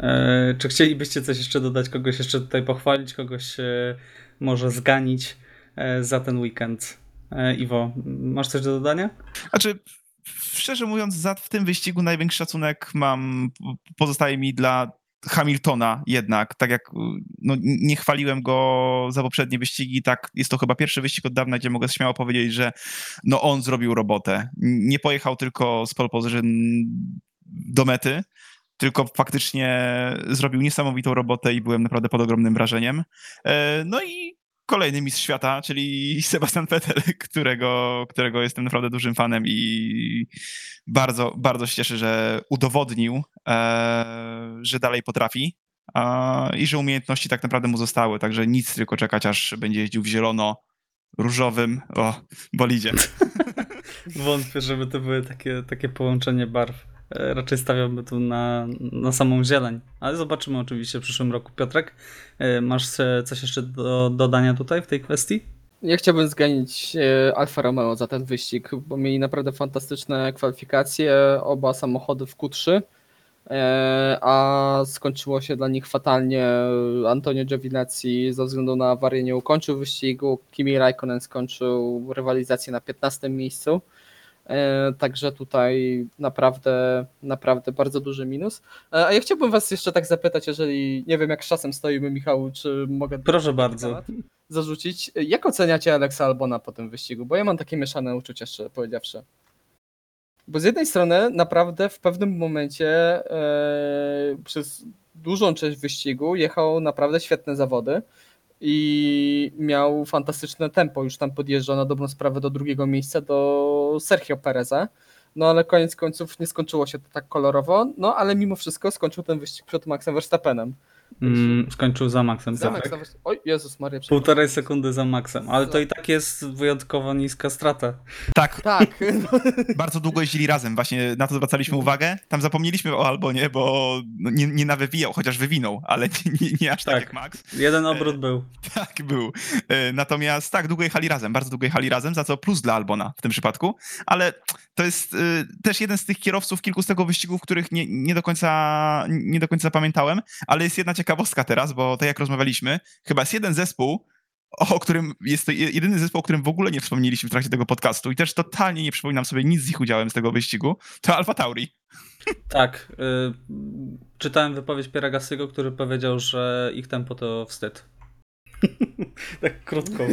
[SPEAKER 1] E, Czy chcielibyście coś jeszcze dodać, kogoś jeszcze tutaj pochwalić, kogoś e, może zganić e, za ten weekend? Iwo, masz coś do dodania?
[SPEAKER 3] Znaczy, szczerze mówiąc, za, w tym wyścigu największy szacunek mam, pozostaje mi dla Hamiltona jednak, tak jak no, nie chwaliłem go za poprzednie wyścigi, tak jest to chyba pierwszy wyścig od dawna, gdzie mogę śmiało powiedzieć, że no on zrobił robotę. Nie pojechał tylko z pole position do mety, tylko faktycznie zrobił niesamowitą robotę i byłem naprawdę pod ogromnym wrażeniem. E, No i kolejny mistrz świata, czyli Sebastian Vettel, którego, którego jestem naprawdę dużym fanem i bardzo, bardzo się cieszę, że udowodnił, e, że dalej potrafi i że umiejętności tak naprawdę mu zostały, także nic, tylko czekać, aż będzie jeździł w zielono-różowym o, bolidzie.
[SPEAKER 1] Wątpię, żeby to były takie, takie połączenie barw. E, Raczej stawiałbym tu na, na samą zieleń. Ale zobaczymy oczywiście w przyszłym roku. Piotrek, e, masz coś jeszcze do dodania tutaj w tej kwestii?
[SPEAKER 2] Ja chciałbym zganić e, Alfa Romeo za ten wyścig, bo mieli naprawdę fantastyczne kwalifikacje, oba samochody w Q3, e, a skończyło się dla nich fatalnie. Antonio Giovinazzi ze względu na awarię nie ukończył wyścigu, Kimi Raikkonen skończył rywalizację na 15 miejscu. E, Także tutaj naprawdę, naprawdę bardzo duży minus. E, A ja chciałbym Was jeszcze tak zapytać, jeżeli nie wiem jak z czasem stoimy, Michał, czy mogę
[SPEAKER 1] Proszę bardzo.
[SPEAKER 2] zarzucić. Jak oceniacie Alexa Albona po tym wyścigu? Bo ja mam takie mieszane uczucia, szczerze powiedziawszy. Bo z jednej strony naprawdę w pewnym momencie e, przez dużą część wyścigu jechał naprawdę świetne zawody i miał fantastyczne tempo. Już tam podjeżdżał na dobrą sprawę do drugiego miejsca do Sergio Pereza. No ale koniec końców nie skończyło się to tak kolorowo, no ale mimo wszystko skończył ten wyścig przed Maxem Verstappenem.
[SPEAKER 1] Mm, skończył za Maxem.
[SPEAKER 2] Zamek,
[SPEAKER 1] tak.
[SPEAKER 2] Oj, Jezus Maria.
[SPEAKER 1] Półtorej sekundy za Maxem, ale to i tak jest wyjątkowo niska strata.
[SPEAKER 3] Tak,
[SPEAKER 2] Tak,
[SPEAKER 3] bardzo długo jeździli razem, właśnie na to zwracaliśmy uwagę. Tam zapomnieliśmy o Albonie, bo nie, nie nawywijał, chociaż wywinął, ale nie, nie, nie aż tak,
[SPEAKER 1] Tak.
[SPEAKER 3] jak Max.
[SPEAKER 1] Jeden obrót był.
[SPEAKER 3] Tak, był. E, Natomiast tak, długo jechali razem, bardzo długo jechali razem, za co plus dla Albona w tym przypadku, ale to jest y, też jeden z tych kierowców kilku z tego wyścigów, których nie, nie, do końca, nie do końca pamiętałem, ale jest jedna ciekawostka teraz, bo tak jak rozmawialiśmy, chyba jest jeden zespół, o którym jest to je- jedyny zespół, o którym w ogóle nie wspomnieliśmy w trakcie tego podcastu i też totalnie nie przypominam sobie nic z ich udziałem z tego wyścigu, to Alfa Tauri.
[SPEAKER 1] Tak. Y, czytałem wypowiedź Pieragasiego, który powiedział, że ich tempo to wstyd. tak krótko.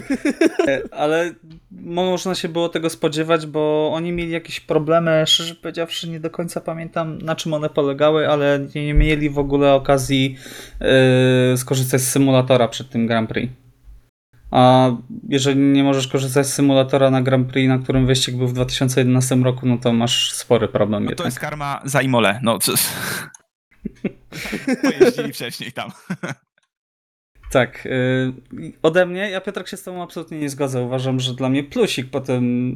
[SPEAKER 1] E, Ale można się było tego spodziewać, bo oni mieli jakieś problemy, szczerze powiedziawszy, nie do końca pamiętam na czym one polegały, ale nie mieli w ogóle okazji y, skorzystać z symulatora przed tym Grand Prix. A jeżeli nie możesz korzystać z symulatora na Grand Prix, na którym wyścig był w 2011 roku, no to masz spory problem.
[SPEAKER 3] No to
[SPEAKER 1] jednak.
[SPEAKER 3] jest karma za Imole, no co... Pojeździli wcześniej tam.
[SPEAKER 1] Tak. y, ode mnie, ja Piotrek się z tobą absolutnie nie zgodzę. Uważam, że dla mnie plusik po tym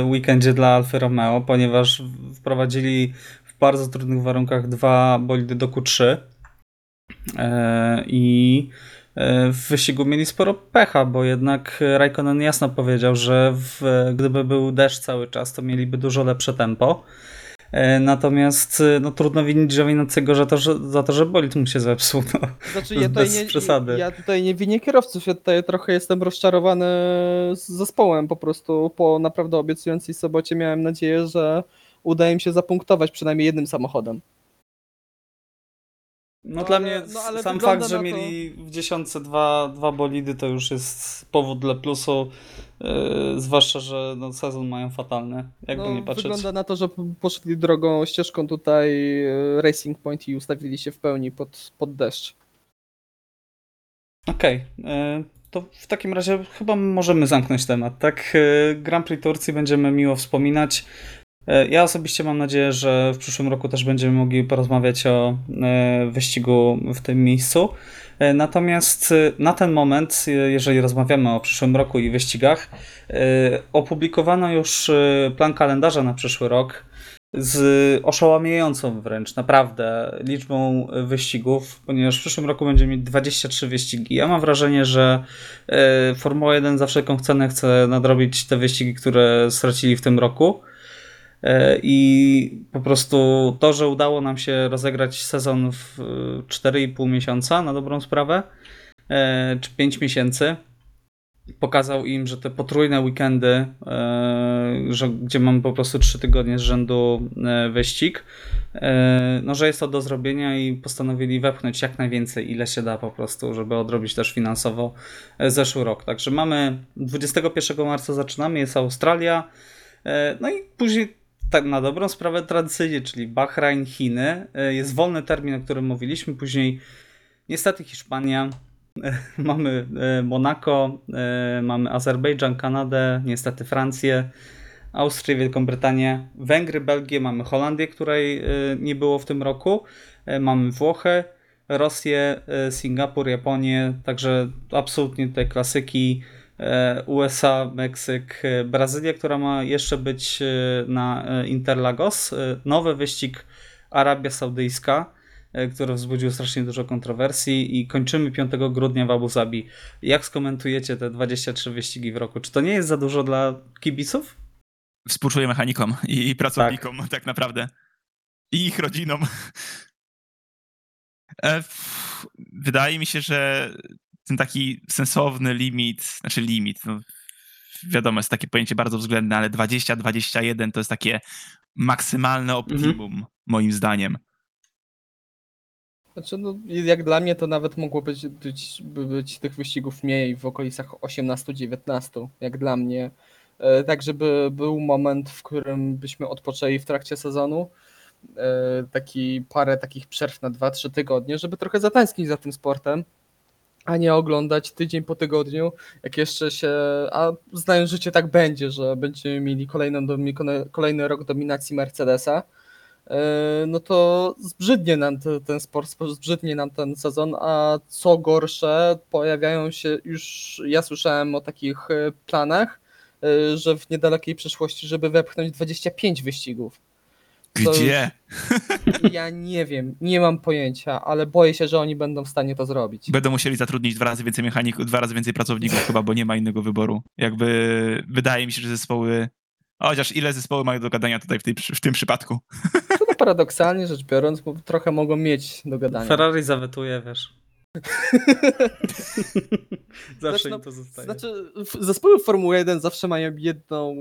[SPEAKER 1] y, weekendzie dla Alfa Romeo, ponieważ wprowadzili w bardzo trudnych warunkach dwa bolidy do Q3 y, i w wyścigu mieli sporo pecha, bo jednak Raikkonen jasno powiedział, że w, gdyby był deszcz cały czas, to mieliby dużo lepsze tempo. E, Natomiast y, no, trudno winić Giovinazziego za to, że, za to, że bolid mu się zepsuł. No.
[SPEAKER 2] Znaczy, ja tutaj, nie,
[SPEAKER 1] przesady.
[SPEAKER 2] ja tutaj nie winię kierowców, ja tutaj trochę jestem rozczarowany z zespołem. Po prostu po naprawdę obiecującej sobocie miałem nadzieję, że uda im się zapunktować przynajmniej jednym samochodem.
[SPEAKER 1] No,
[SPEAKER 2] No
[SPEAKER 1] dla
[SPEAKER 2] ale-
[SPEAKER 1] mnie
[SPEAKER 2] no
[SPEAKER 1] sam fakt, że
[SPEAKER 2] to-
[SPEAKER 1] mieli w dziesiątce dwa, dwa bolidy, to już jest powód dla plusu. Yy, zwłaszcza, że no, sezon mają fatalny, jakby
[SPEAKER 2] no,
[SPEAKER 1] nie patrzeć.
[SPEAKER 2] wygląda na to, że poszli drogą, ścieżką tutaj e, Racing Point i ustawili się w pełni pod, pod deszcz.
[SPEAKER 1] Okej, yy, to w takim razie chyba możemy zamknąć temat, tak? Yy, Grand Prix Turcji będziemy miło wspominać. Yy, Ja osobiście mam nadzieję, że w przyszłym roku też będziemy mogli porozmawiać o yy, wyścigu w tym miejscu. Yy, Natomiast na ten moment, jeżeli rozmawiamy o przyszłym roku i wyścigach, opublikowano już plan kalendarza na przyszły rok z oszałamiającą wręcz, naprawdę, liczbą wyścigów, ponieważ w przyszłym roku będziemy mieć 23 wyścigi. Ja mam wrażenie, że Formuła 1 za wszelką cenę chce nadrobić te wyścigi, które stracili w tym roku. Y, I po prostu to, że udało nam się rozegrać sezon w y, 4,5 miesiąca na dobrą sprawę, y, czy 5 miesięcy, pokazał im, że te potrójne weekendy, e, że, gdzie mamy po prostu trzy tygodnie z rzędu e, wyścig, e, no, że jest to do zrobienia i postanowili wepchnąć jak najwięcej, ile się da po prostu, żeby odrobić też finansowo e, zeszły rok. Także mamy 21 marca zaczynamy, jest Australia, e, no i później tak na dobrą sprawę tradycyjnie, czyli Bahrain, Chiny, e, jest wolny termin, o którym mówiliśmy, później niestety Hiszpania, Mamy e, Monako, e, mamy Azerbejdżan, Kanadę, niestety Francję, Austrię, Wielką Brytanię, Węgry, Belgię, mamy Holandię, której e, nie było w tym roku, e, mamy Włochy, Rosję, e, Singapur, Japonię, także absolutnie tutaj klasyki. E, USA, Meksyk, e, Brazylia, która ma jeszcze być e, na Interlagos, nowy wyścig Arabia Saudyjska, który wzbudził strasznie dużo kontrowersji i kończymy 5 grudnia w Abu Zabi. Jak skomentujecie te 23 wyścigi w roku? Czy to nie jest za dużo dla kibiców?
[SPEAKER 3] Współczuję mechanikom i pracownikom tak, naprawdę. I ich rodzinom. Wydaje mi się, że ten taki sensowny limit, znaczy limit, no, wiadomo, jest takie pojęcie bardzo względne, ale 20-21 to jest takie maksymalne optimum, moim zdaniem.
[SPEAKER 2] Znaczy, no, jak dla mnie to nawet mogło być, być, by być tych wyścigów mniej w okolicach 18-19, jak dla mnie. E, Tak, żeby był moment, w którym byśmy odpoczęli w trakcie sezonu, e, taki parę takich przerw na 2-3 tygodnie, żeby trochę zatęsknić za tym sportem, a nie oglądać tydzień po tygodniu, jak jeszcze się, a znając życie tak będzie, że będziemy mieli kolejną, kolejny rok dominacji Mercedesa, e, no to zbrzydnie nam te, ten sport, zbrzydnie nam ten sezon, a co gorsze, pojawiają się już, ja słyszałem o takich e, planach, e, że w niedalekiej przyszłości, żeby wepchnąć 25 wyścigów.
[SPEAKER 3] Gdzie?
[SPEAKER 2] Ja nie wiem, nie mam pojęcia, ale boję się, że oni będą w stanie to zrobić.
[SPEAKER 3] Będą musieli zatrudnić dwa razy więcej mechaników, dwa razy więcej pracowników chyba, bo nie ma innego wyboru. Jakby wydaje mi się, że zespoły... Chociaż ile zespoły mają do gadania tutaj w, tej, w tym przypadku?
[SPEAKER 2] To paradoksalnie rzecz biorąc, bo trochę mogą mieć do gadania.
[SPEAKER 1] Ferrari zawetuje, wiesz. Zawsze
[SPEAKER 2] Znaczy, no,
[SPEAKER 1] im to zostaje.
[SPEAKER 2] Znaczy, zespoły Formuły 1 zawsze mają jedną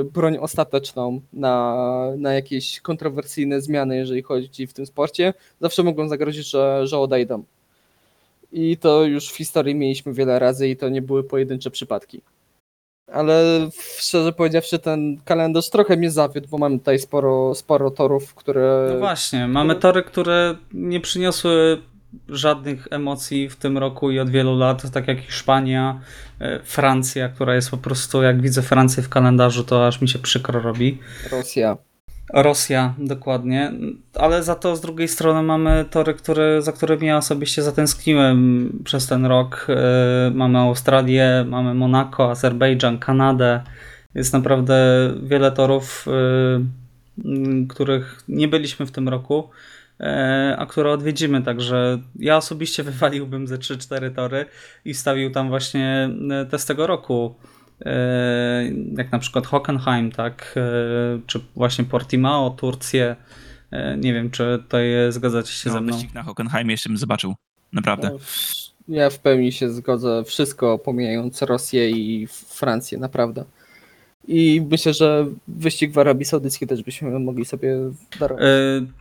[SPEAKER 2] e, broń ostateczną na, na jakieś kontrowersyjne zmiany, jeżeli chodzi w tym sporcie. Zawsze mogą zagrozić, że, że odejdą. I to już w historii mieliśmy wiele razy i to nie były pojedyncze przypadki. Ale szczerze powiedziawszy, ten kalendarz trochę mnie zawiódł, bo mamy tutaj sporo, sporo torów, które.
[SPEAKER 1] No właśnie, mamy tory, które nie przyniosły żadnych emocji w tym roku i od wielu lat, tak jak Hiszpania, e, Francja, która jest po prostu, jak widzę Francję w kalendarzu, to aż mi się przykro robi.
[SPEAKER 2] Rosja.
[SPEAKER 1] Rosja, dokładnie, ale za to z drugiej strony mamy tory, które, za którymi ja osobiście zatęskniłem przez ten rok. E, Mamy Australię, mamy Monako, Azerbejdżan, Kanadę. Jest naprawdę wiele torów, e, których nie byliśmy w tym roku, a które odwiedzimy. Także ja osobiście wywaliłbym ze 3-4 tory i wstawił tam właśnie e, te z tego roku. E, jak na przykład Hockenheim, tak, e, czy właśnie Portimao, Turcję. E, Nie wiem, czy tutaj e, zgadzacie się ze
[SPEAKER 3] No,
[SPEAKER 1] mną.
[SPEAKER 3] wyścig na Hockenheimie jeszcze bym zobaczył. Naprawdę.
[SPEAKER 2] No, ja w pełni się zgodzę. Wszystko pomijając Rosję i Francję, naprawdę. I myślę, że wyścig w Arabii Saudyjskiej też byśmy mogli sobie darować.
[SPEAKER 1] E,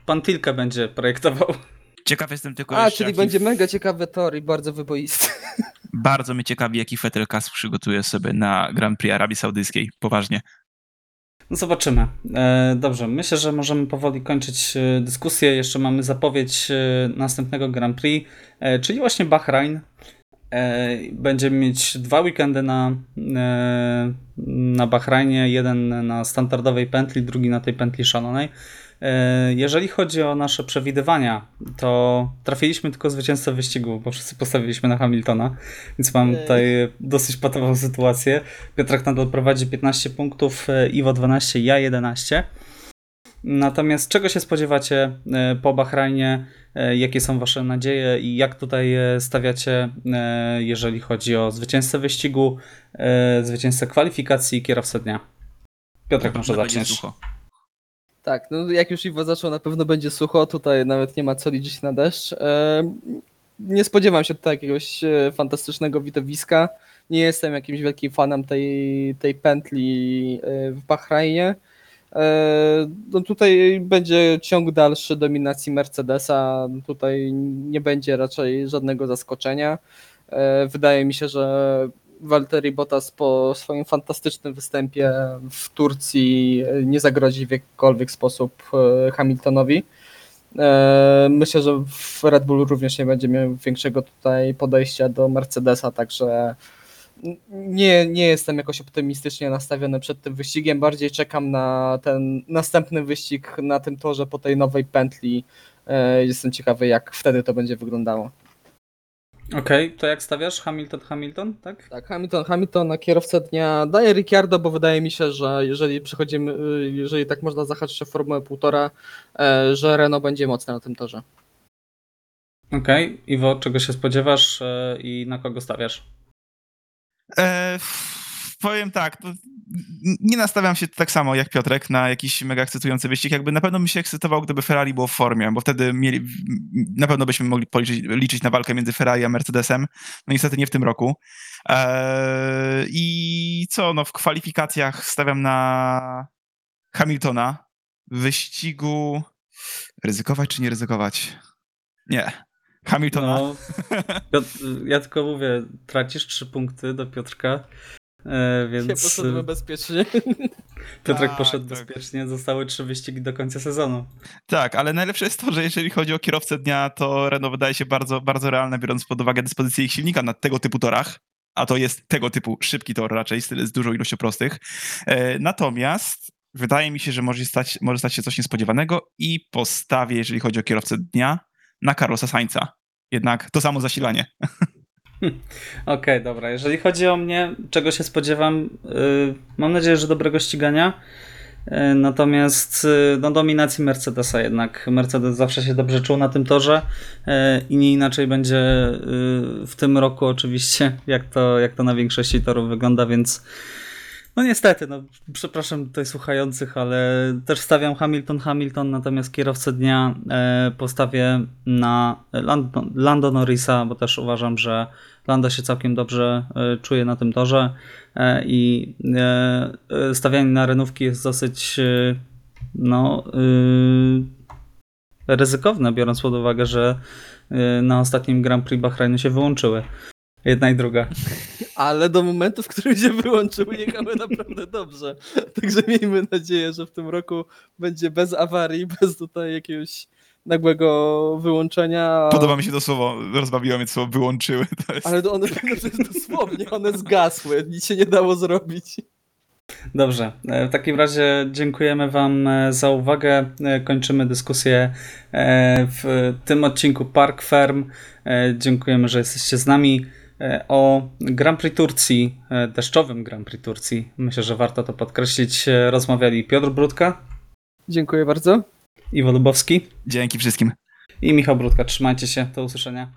[SPEAKER 1] Pan Tilke będzie projektował.
[SPEAKER 3] Ciekaw jestem tylko
[SPEAKER 2] A,
[SPEAKER 3] jeszcze,
[SPEAKER 2] czyli
[SPEAKER 3] jaki-
[SPEAKER 2] będzie mega ciekawy tor i bardzo wyboisty.
[SPEAKER 3] Bardzo mnie ciekawi, jaki Fettel Kas przygotuje sobie na Grand Prix Arabii Saudyjskiej. Poważnie.
[SPEAKER 1] No zobaczymy. E, Dobrze, myślę, że możemy powoli kończyć e, dyskusję. Jeszcze mamy zapowiedź następnego Grand Prix, e, czyli właśnie Bahrain. E, Będziemy mieć dwa weekendy na, e, na Bahrajnie, jeden na standardowej pętli, drugi na tej pętli szalonej. E, Jeżeli chodzi o nasze przewidywania, to trafiliśmy tylko zwycięzcę wyścigu, bo wszyscy postawiliśmy na Hamiltona, więc mam tutaj dosyć patową sytuację. Piotrek nadal prowadzi 15 punktów, Iwo 12, ja 11. Natomiast czego się spodziewacie e, po Bahrajnie? E, Jakie są Wasze nadzieje i jak tutaj e, stawiacie, jeżeli chodzi o zwycięzcę wyścigu, zwycięzcę kwalifikacji i kierowcę dnia? Piotrek, może zaczniesz.
[SPEAKER 3] sucho.
[SPEAKER 2] Tak, no jak już Iwo zaczął, na pewno będzie sucho. Tutaj nawet nie ma co liczyć na deszcz. Nie spodziewam się tutaj jakiegoś fantastycznego widowiska. Nie jestem jakimś wielkim fanem tej, tej pętli w Bahrajnie. E, No tutaj będzie ciąg dalszy dominacji Mercedesa. Tutaj nie będzie raczej żadnego zaskoczenia. E, Wydaje mi się, że Valtteri Bottas po swoim fantastycznym występie w Turcji nie zagrozi w jakikolwiek sposób e, Hamiltonowi. Myślę, że w Red Bull również nie będzie miał większego tutaj podejścia do Mercedesa, także nie, nie jestem jakoś optymistycznie nastawiony przed tym wyścigiem. Bardziej czekam na ten następny wyścig na tym torze po tej nowej pętli. E, Jestem ciekawy, jak wtedy to będzie wyglądało.
[SPEAKER 1] Okej, to jak stawiasz? Hamilton, Hamilton, tak?
[SPEAKER 2] Tak, Hamilton, Hamilton na kierowcę dnia daje Ricciardo, bo wydaje mi się, że jeżeli przechodzimy, y, jeżeli tak można zahaczyć o Formułę 1,5, e, że Renault będzie mocne na tym torze.
[SPEAKER 1] Okej, Iwo, czego się spodziewasz e, i na kogo stawiasz?
[SPEAKER 3] E, powiem tak, nie nastawiam się tak samo jak Piotrek na jakiś mega ekscytujący wyścig. Jakby na pewno bym się ekscytował, gdyby Ferrari było w formie, bo wtedy mieli, na pewno byśmy mogli policzyć, liczyć na walkę między Ferrari a Mercedesem. No niestety nie w tym roku. E, I co, no w kwalifikacjach stawiam na Hamiltona. W wyścigu ryzykować czy nie ryzykować? Nie. Hamiltona.
[SPEAKER 1] No, Piotr- ja tylko mówię, tracisz trzy punkty do Piotrka, e,
[SPEAKER 2] Ja
[SPEAKER 1] więc
[SPEAKER 2] poszedłem bezpiecznie.
[SPEAKER 1] Piotrek
[SPEAKER 3] Tak,
[SPEAKER 1] poszedł
[SPEAKER 3] tak.
[SPEAKER 1] bezpiecznie, zostały trzy wyścigi do końca sezonu.
[SPEAKER 3] Tak, ale najlepsze jest to, że jeżeli chodzi o kierowcę dnia, to Renault wydaje się bardzo, bardzo realne, biorąc pod uwagę dyspozycję ich silnika na tego typu torach, a to jest tego typu szybki tor raczej z, z dużą ilością prostych. E, natomiast wydaje mi się, że może stać, może stać się coś niespodziewanego i postawię, jeżeli chodzi o kierowcę dnia, na Carlosa Sainza. Jednak to samo zasilanie.
[SPEAKER 1] Okej, dobra. Jeżeli chodzi o mnie, czego się spodziewam, yy, mam nadzieję, że dobrego ścigania. Yy, Natomiast yy, no, dominacji Mercedesa jednak. Mercedes zawsze się dobrze czuł na tym torze yy, i nie inaczej będzie yy, w tym roku oczywiście, jak to, jak to na większości torów wygląda, więc no niestety, no przepraszam tutaj słuchających, ale też stawiam Hamilton Hamilton, natomiast kierowcę dnia e, postawię na Lando, Lando Norrisa, bo też uważam, że Lando się całkiem dobrze e, czuje na tym torze e, i stawianie na renówki jest dosyć no ryzykowne, biorąc pod uwagę, że na ostatnim Grand Prix Bahrainu się wyłączyły. Jedna i druga.
[SPEAKER 2] Ale do momentu, w którym się wyłączyły, jechały naprawdę dobrze. Także miejmy nadzieję, że w tym roku będzie bez awarii, bez tutaj jakiegoś nagłego wyłączenia.
[SPEAKER 3] Podoba mi się to słowo, rozbawiło mnie to słowo wyłączyły. To jest...
[SPEAKER 2] Ale to one to jest dosłownie, one zgasły, nic się nie dało zrobić.
[SPEAKER 1] Dobrze, e, w takim razie dziękujemy Wam e, za uwagę. E, Kończymy dyskusję w tym odcinku Park Firm. Dziękujemy, że jesteście z nami. E, O Grand Prix Turcji, e, deszczowym Grand Prix Turcji, myślę, że warto to podkreślić, e, rozmawiali Piotr Brudka,
[SPEAKER 2] Dziękuję bardzo.
[SPEAKER 1] Iwo Lubowski
[SPEAKER 3] Dzięki wszystkim.
[SPEAKER 1] i Michał Brudka. Trzymajcie się, do usłyszenia.